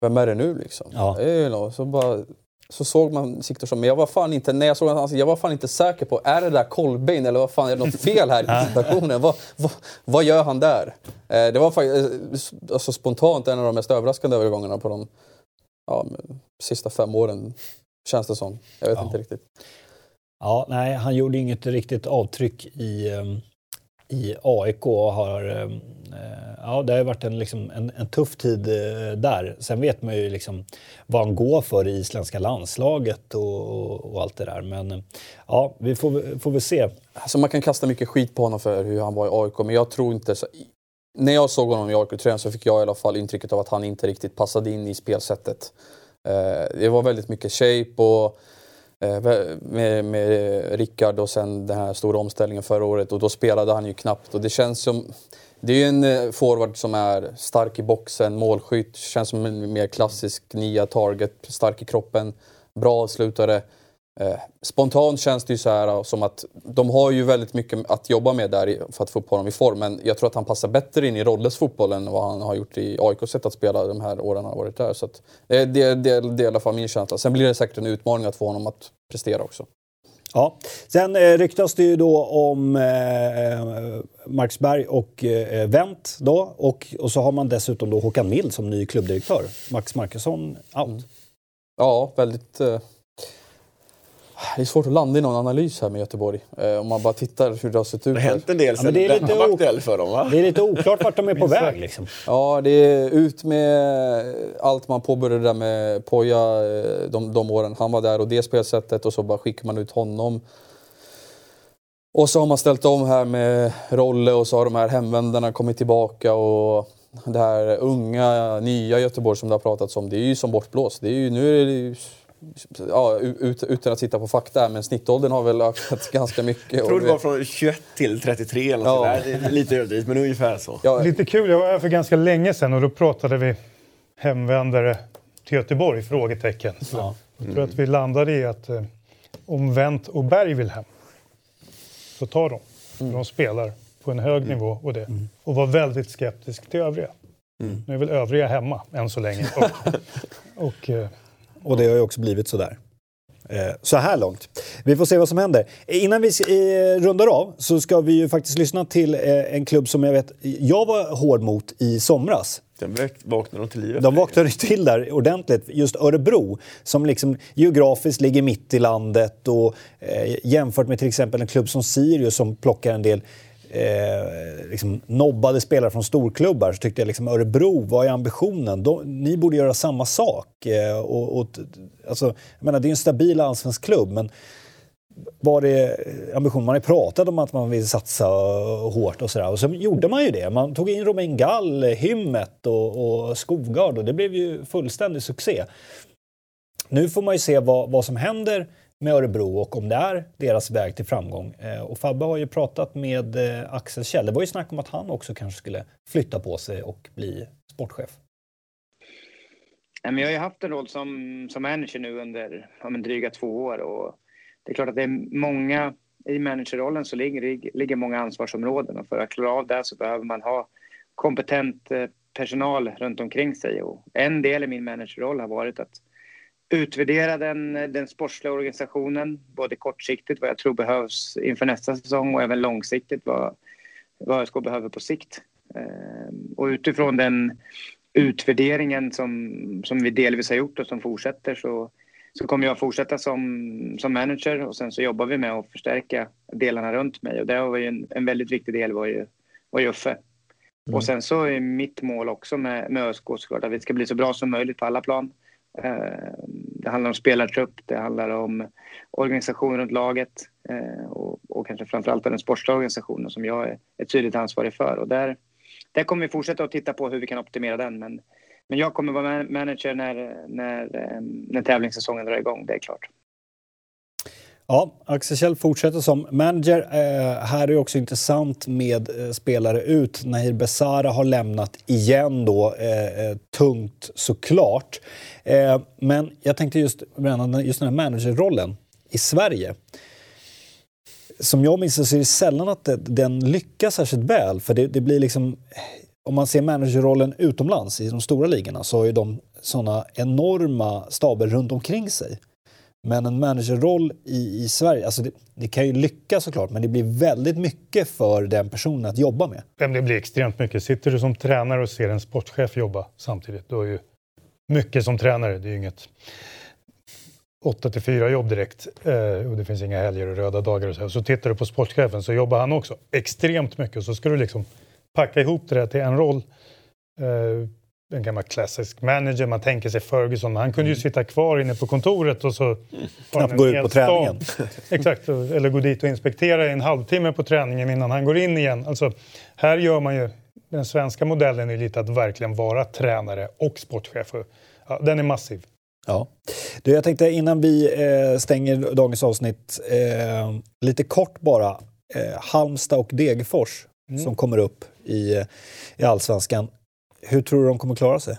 vem är det nu liksom? Ja. Så, bara, så såg man Siktorsson, men jag var fan inte, när jag såg hans jag var fan inte säker på, är det där Kolbeinn eller vad fan, är det något fel här i presentationen? vad, vad, vad gör han där? Eh, det var faktiskt eh, alltså, spontant en av de mest överraskande övergångarna på de ja, sista fem åren, känns det som. Jag vet Ja. inte riktigt. Ja, nej, han gjorde inget riktigt avtryck i, ehm, i AIK och har... Ehm, eh, ja, det har ju varit en, liksom, en, en tuff tid eh, där. Sen vet man ju liksom vad han går för i isländska landslaget och, och, och allt det där. Men eh, ja, vi får, får väl se. Alltså man kan kasta mycket skit på honom för hur han var i AIK, men jag tror inte... Så, när jag såg honom i AIK-tröjan så fick jag i alla fall intrycket av att han inte riktigt passade in i spelsättet. Det var väldigt mycket shape och Eh, med, med Rickard och sen den här stora omställningen förra året och då spelade han ju knappt och det känns som... Det är ju en eh, forward som är stark i boxen, målskytt, känns som en mer klassisk nia target, stark i kroppen, bra avslutare. Eh, spontant känns det ju så här som att de har ju väldigt mycket att jobba med där för att få upp honom i form. Men jag tror att han passar bättre in i Rolles fotboll än vad han har gjort i AIKs sätt att spela de här åren han har varit där. Så att, det, det, det, det är i alla fall min känsla. Sen blir det säkert en utmaning att få honom att prestera också. Ja. Sen eh, ryktas det ju då om eh, Marksberg och eh, Wendt då. Och, och så har man dessutom då Håkan Mild som ny klubbdirektör. Max Markusson out. Ja, väldigt... Eh, det är svårt att landa i någon analys här med Göteborg. Eh, om man bara tittar hur det har sett ut. Det har hänt en del men sen det är lite var aktuell för dem va? Det är lite oklart vart de är på väg liksom. Ja, det är ut med allt man påbörjade där med Poja eh, de, de åren han var där och det spelsättet och så bara skickar man ut honom. Och så har man ställt om här med Rolle och så har de här hemvändarna kommit tillbaka och det här unga, nya Göteborg som det har pratats om, det är ju som bortblåst. Det är ju, nu är det ju, ja, ut, utan att titta på fakta här, men snittåldern har väl ökat ganska mycket. Jag tror det var från 21 till 33 eller Ja. sådär. Lite överdrivet men ungefär så. ja, Lite kul, jag var här för ganska länge sedan och då pratade vi hemvändare till Göteborg? Frågetecken. Ja. Jag tror att vi landade i att eh, om Wendt och Berg vill hem så tar de. Mm. De spelar på en hög nivå och det. Och var väldigt skeptisk till övriga. Mm. Nu är väl övriga hemma än så länge. Och, och eh, Och det har ju också blivit sådär. Eh, Så här långt. Vi får se vad som händer. Innan vi eh, rundar av så ska vi ju faktiskt lyssna till eh, en klubb som jag vet jag var hård mot i somras. Väck- vaknade de till livet. De vaknade till där ordentligt. Just Örebro, som liksom geografiskt ligger mitt i landet och eh, jämfört med till exempel en klubb som Sirius som plockar en del eh, liksom nobbade spelare från storklubbar så tyckte jag liksom Örebro, vad är ambitionen? De, ni borde göra samma sak. Eh, och, och, alltså, jag menar, det är en stabil allsvensk klubb men var det ambition? Man har ju pratat om att man vill satsa hårt och sådär. Och så gjorde man ju det. Man tog in Romain Gall, Hymmet och, och Skogard och det blev ju fullständig succé. Nu får man ju se vad, vad som händer med Örebro och om det är deras väg till framgång. Eh, och Fabbe har ju pratat med eh, Axel Kjell. Det var ju snack om att han också kanske skulle flytta på sig och bli sportchef. Jag har ju haft en roll som, som manager nu under ja, men dryga två år och det är klart att det är många, i managerrollen så ligger, ligger många ansvarsområden och för att klara av det så behöver man ha kompetent eh, personal runt omkring sig och en del i min managerroll har varit att utvärdera den, den sportsliga organisationen, både kortsiktigt vad jag tror behövs inför nästa säsong och även långsiktigt vad, vad ÖSK behöver på sikt. Eh, Och utifrån den utvärderingen som, som vi delvis har gjort och som fortsätter så, så kommer jag fortsätta som, som manager och sen så jobbar vi med att förstärka delarna runt mig och det var ju en, en väldigt viktig del var ju, var ju Uffe. Mm. Och sen så är mitt mål också med, med ÖSK såklart att vi ska bli så bra som möjligt på alla plan. Eh, det handlar om spelartrupp, det handlar om organisation runt laget eh, och, och kanske framförallt den sportsliga organisationen som jag är, är tydligt ansvarig för. Och där, där kommer vi fortsätta att titta på hur vi kan optimera den. Men, men jag kommer vara manager när, när, eh, när tävlingssäsongen drar igång, det är klart. Ja, Axel Kjell fortsätter som manager. Eh, här är det också intressant med eh, spelare ut. Nahir Besara har lämnat igen då, eh, eh tungt såklart. Eh, men jag tänkte just, just den här managerrollen i Sverige. Som jag minns det så är det sällan att det, den lyckas särskilt väl. För det, det, blir liksom... Om man ser managerrollen utomlands i de stora ligorna så har ju de såna enorma staber runt omkring sig. Men en managerroll i, i Sverige, alltså det, det, kan ju lyckas såklart, men det blir väldigt mycket för den personen att jobba med. Det blir extremt mycket. Sitter du som tränare och ser en sportchef jobba samtidigt, då är ju mycket som tränare. Det är ju inget 8 till 4 jobb direkt eh, och det finns inga helger och röda dagar och så. Så tittar du på sportchefen så jobbar han också extremt mycket så ska du liksom packa ihop det där till en roll. Eh, en gammal klassisk manager. Man tänker sig Ferguson, han kunde ju mm. sitta kvar inne på kontoret och så... Knappt gå ut på träningen. Exakt, eller gå dit och inspektera i en halvtimme på träningen innan han går in igen. Alltså, här gör man ju... Den svenska modellen är lite att verkligen vara tränare och sportchef. Ja, den är massiv. Ja. Du, jag tänkte innan vi eh, stänger dagens avsnitt, eh, lite kort bara. Eh, Halmstad och Degerfors mm. som kommer upp i, i allsvenskan. Hur tror du de kommer klara sig?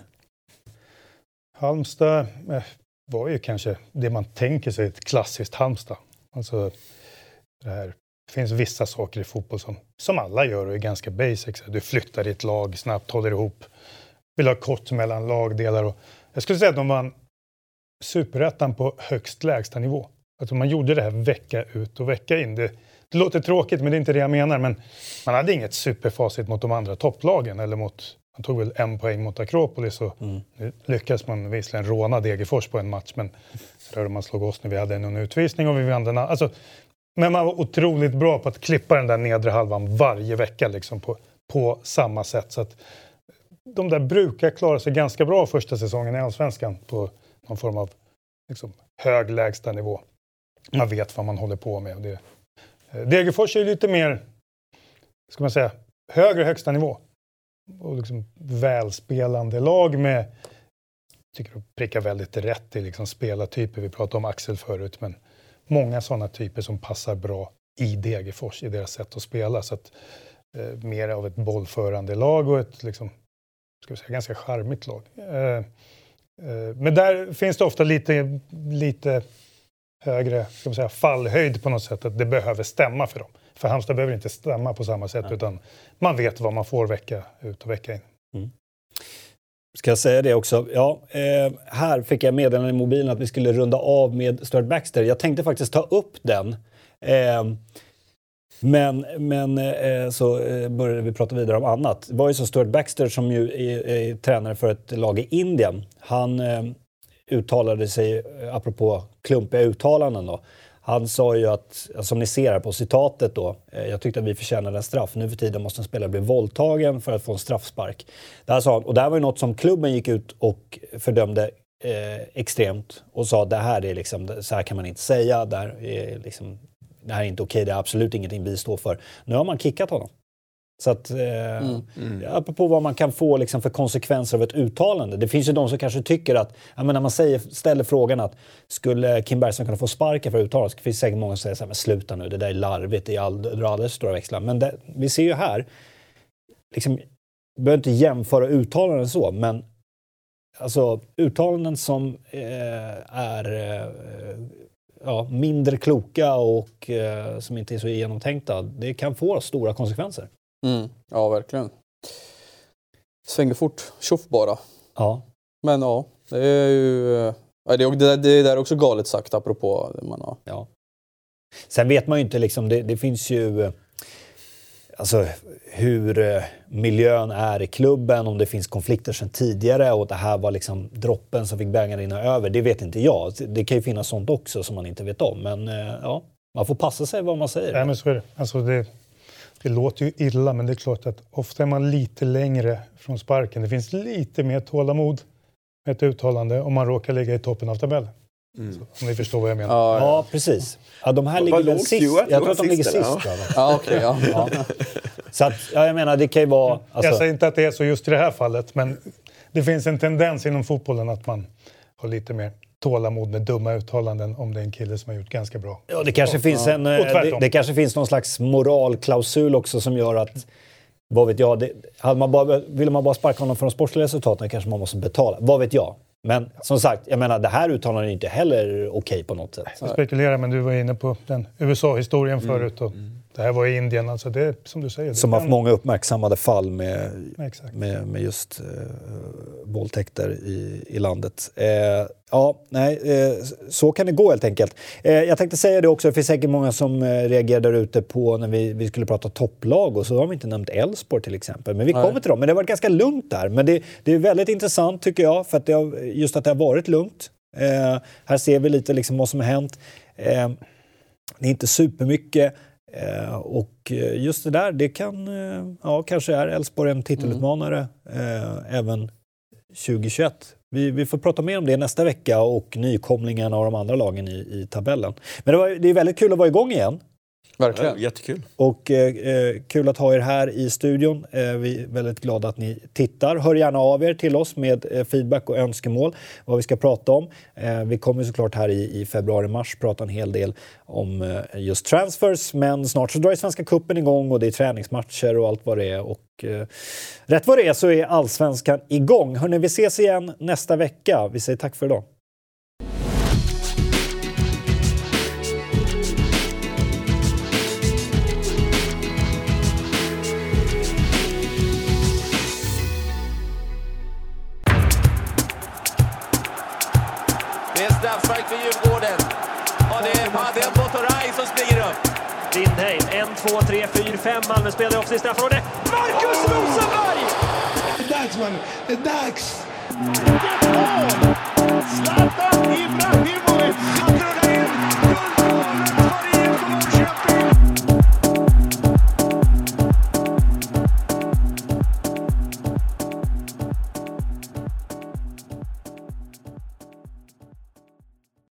Halmstad eh, var ju kanske det man tänker sig ett klassiskt Halmstad. Alltså, det, här, det finns vissa saker i fotboll som, som alla gör och är ganska basic. Du flyttar ditt lag snabbt, håller ihop, vill ha kort mellan lagdelar. Och jag skulle säga att de vann superettan på högst lägsta nivå. Alltså man gjorde det här vecka ut och vecka in. Det, det låter tråkigt, men det är inte det jag menar. Men man hade inget superfacit mot de andra topplagen eller mot han tog väl en poäng mot Akropolis och mm. nu lyckades man visserligen råna Degerfors på en match men rörde man slog oss när vi hade en utvisning och vi vann den alltså, Men man var otroligt bra på att klippa den där nedre halvan varje vecka liksom på, på samma sätt. Så att de där brukar klara sig ganska bra första säsongen i Allsvenskan på någon form av liksom, hög lägsta nivå. Man vet vad man håller på med. Det, eh, Degerfors är lite mer, ska man säga, högre högsta nivå och liksom välspelande lag med, tycker de prickar väldigt rätt i liksom spelartyper. Vi pratade om Axel förut, men många sådana typer som passar bra i Degerfors, i deras sätt att spela. Så att, eh, mer av ett bollförande lag och ett liksom, ska vi säga, ganska charmigt lag. Eh, eh, men där finns det ofta lite, lite högre ska man säga, fallhöjd på något sätt, att det behöver stämma för dem. För Halmstad behöver inte stämma på samma sätt, Nej. utan man vet vad man får vecka ut och vecka in. Mm. Ska jag säga det också? Ja, eh, här fick jag meddelande i mobilen att vi skulle runda av med Stuart Baxter. Jag tänkte faktiskt ta upp den. Eh, men, men eh, så eh, började vi prata vidare om annat. Det var ju så Stuart Baxter som ju är, är tränare för ett lag i Indien. Han eh, uttalade sig, apropå klumpiga uttalanden då, han sa ju att, som ni ser här på citatet då, eh, jag tyckte att vi förtjänade en straff. Nu för tiden måste en spelare bli våldtagen för att få en straffspark. Det här sa han, och det här var ju något som klubben gick ut och fördömde eh, extremt och sa det här är liksom, så här kan man inte säga, det här är, liksom, det här är inte okej, det är absolut ingenting vi står för. Nu har man kickat honom. Så att, eh, mm. mm. apropå vad man kan få liksom för konsekvenser av ett uttalande. Det finns ju de som kanske tycker att, ja, men när man säger, ställer frågan att skulle Kim Bergström kunna få sparken för uttalandet? Det finns säkert många som säger så här, men sluta nu, det där är larvigt, det är all, drar alldeles stora växlar. Men det, vi ser ju här, liksom, vi behöver inte jämföra uttalanden så, men alltså uttalanden som eh, är eh, ja, mindre kloka och eh, som inte är så genomtänkta, det kan få stora konsekvenser. Mm. Ja, verkligen. Svänger fort, tjoff bara. Ja. Men ja, det är ju... Ja, det, är, det är där också galet sagt apropå det man har. Ja. Sen vet man ju inte liksom, det, det finns ju... alltså, hur eh, miljön är i klubben, om det finns konflikter sedan tidigare och det här var liksom droppen som fick bägaren rinna över. Det vet inte jag. Det kan ju finnas sånt också som man inte vet om. Men eh, ja, man får passa sig vad man säger. Nej, men så är det. Alltså det, det låter ju illa, men det är klart att ofta är man lite längre från sparken. Det finns lite mer tålamod med ett uttalande om man råkar ligga i toppen av tabellen. Mm. Om ni förstår vad jag menar. Ja, Ja, precis. Ja, de här ligger väl sist. Stuart? Jag tror att de ligger sist, ja ja. Ja. Så att, ja, jag menar, det kan ju vara... Jag Alltså, säger inte att det är så just i det här fallet, men det finns en tendens inom fotbollen att man har lite mer tålamod med dumma uttalanden om det är en kille som har gjort ganska bra. ja, det, kanske finns en, eh, Och tvärtom. det, det kanske finns någon slags moralklausul också som gör att vad vet jag, det, hade man bara, ville man bara sparka honom för de sportsliga resultaten kanske man måste betala. Vad vet jag? Men som sagt, jag menar det här uttalandet är inte heller okej på något sätt. Jag spekulerar, men du var inne på den USA-historien förut. Och det här var i Indien. Alltså det som du säger. Som haft många uppmärksammade fall med, Exakt. med, med just eh, våldtäkter i, i landet. Eh, ja, nej, eh, så kan det gå helt enkelt. Eh, jag tänkte säga det också, det finns säkert många som eh, reagerar där ute på när vi, vi skulle prata topplag och så har vi inte nämnt Elfsborg till exempel. Men vi Nej. kommer till dem. Men det har varit ganska lugnt där. Men det, det är väldigt intressant tycker jag, för att det har, just att det har varit lugnt. Eh, här ser vi lite liksom vad som har hänt. Eh, det är inte supermycket. Eh, och eh, just det där, det kan, eh, ja kanske är Elfsborg en titelutmanare eh, även 2021. Vi, vi får prata mer om det nästa vecka och nykomlingarna och de andra lagen i, i tabellen. Men det, var, det är väldigt kul att vara igång igen. Ja, Verkligen. jättekul. Och eh, eh, kul att ha er här i studion. Eh, vi är väldigt glada att ni tittar. Hör gärna av er till oss med eh, feedback och önskemål vad vi ska prata om. Eh, vi kommer såklart här i, i februari-mars prata en hel del om eh, just transfers. Men snart så drar ju Svenska Cupen igång och det är träningsmatcher och allt vad det är. Och, eh, rätt vad det är så är allsvenskan igång. Hörrni, vi ses igen nästa vecka. Vi säger tack för idag. 3, 4, 5 Malmö-spelare också i straffområdet. Marcus Rosenberg! Det är dags mannen. Det är dags! Zlatan Ibrahimovic!